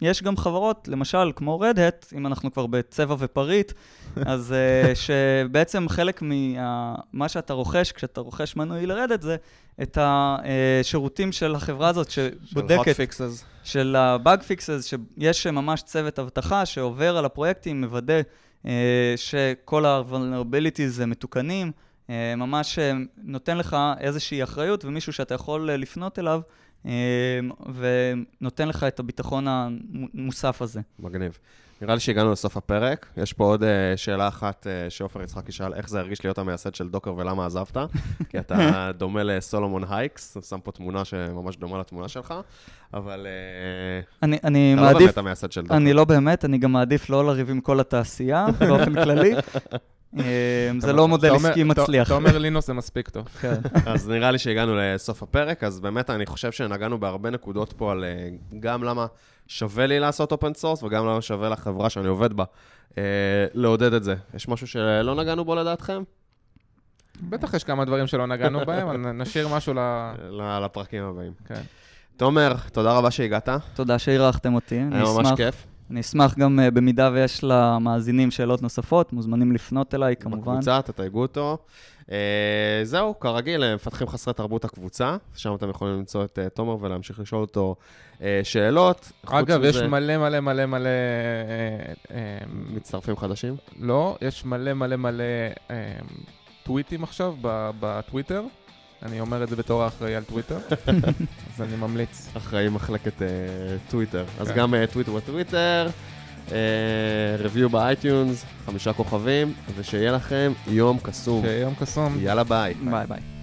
S3: ויש גם חברות, למשל, כמו Hat, אם אנחנו כבר בצבע ופריט, אז אה, שבעצם חלק ממה שאתה רוכש, כשאתה רוכש מנוי לרדת, זה את השירותים של החברה הזאת שבודקת...
S1: של hot fixes.
S3: של ה-bug fixes, שיש ממש צוות אבטחה שעובר על הפרויקטים, מוודא שכל ה-vulnerabilities מתוקנים. אה, ממש אה, נותן לך איזושהי אחריות ומישהו שאתה יכול אה, לפנות אליו ונותן לך את הביטחון המוסף הזה.
S1: מגניב. נראה לי שהגענו לסוף הפרק. יש פה עוד שאלה אחת שעופר יצחק ישאל, איך זה הרגיש להיות המייסד של דוקר ולמה עזבת? כי אתה דומה לסולומון הייקס, שם פה תמונה שממש דומה לתמונה שלך, אבל
S3: אני, אני
S1: אתה
S3: מעדיף,
S1: לא באמת המייסד של דוקר.
S3: אני לא באמת, אני גם מעדיף לא לריב עם כל התעשייה באופן כללי. אמ, זה לא מודל עסקי מצליח.
S2: אתה אומר לינוס זה מספיק טוב.
S3: כן.
S1: אז נראה לי שהגענו לסוף הפרק, אז באמת אני חושב שנגענו בהרבה נקודות פה על אה, גם למה שווה לי לעשות open source וגם למה שווה לחברה שאני עובד בה אה, לעודד את זה. יש משהו שלא נגענו בו לדעתכם?
S2: בטח יש כמה דברים שלא נגענו בהם, אבל נשאיר משהו.
S1: לפרקים הבאים.
S2: כן.
S1: תומר, תודה רבה שהגעת.
S3: תודה שאירחתם אותי, אני
S1: היה
S3: אשמח.
S1: ממש כיף.
S3: אני אשמח גם, uh, במידה ויש למאזינים שאלות נוספות, מוזמנים לפנות אליי, כמובן.
S1: בקבוצה, תתייגו אותו. Uh, זהו, כרגיל, אה, מפתחים חסרי תרבות הקבוצה, שם אתם יכולים למצוא את uh, תומר ולהמשיך לשאול אותו uh, שאלות.
S2: אגב, יש מלא מלא מלא מלא...
S1: מצטרפים חדשים?
S2: לא, יש מלא מלא מלא טוויטים עכשיו בטוויטר. אני אומר את זה בתור האחראי על טוויטר, אז אני ממליץ.
S1: אחראי מחלקת uh, טוויטר. אז כן. גם טוויטר בטוויטר, review ב iTunes, חמישה כוכבים, ושיהיה לכם יום קסום.
S2: שיהיה יום קסום.
S1: יאללה ביי.
S3: ביי ביי.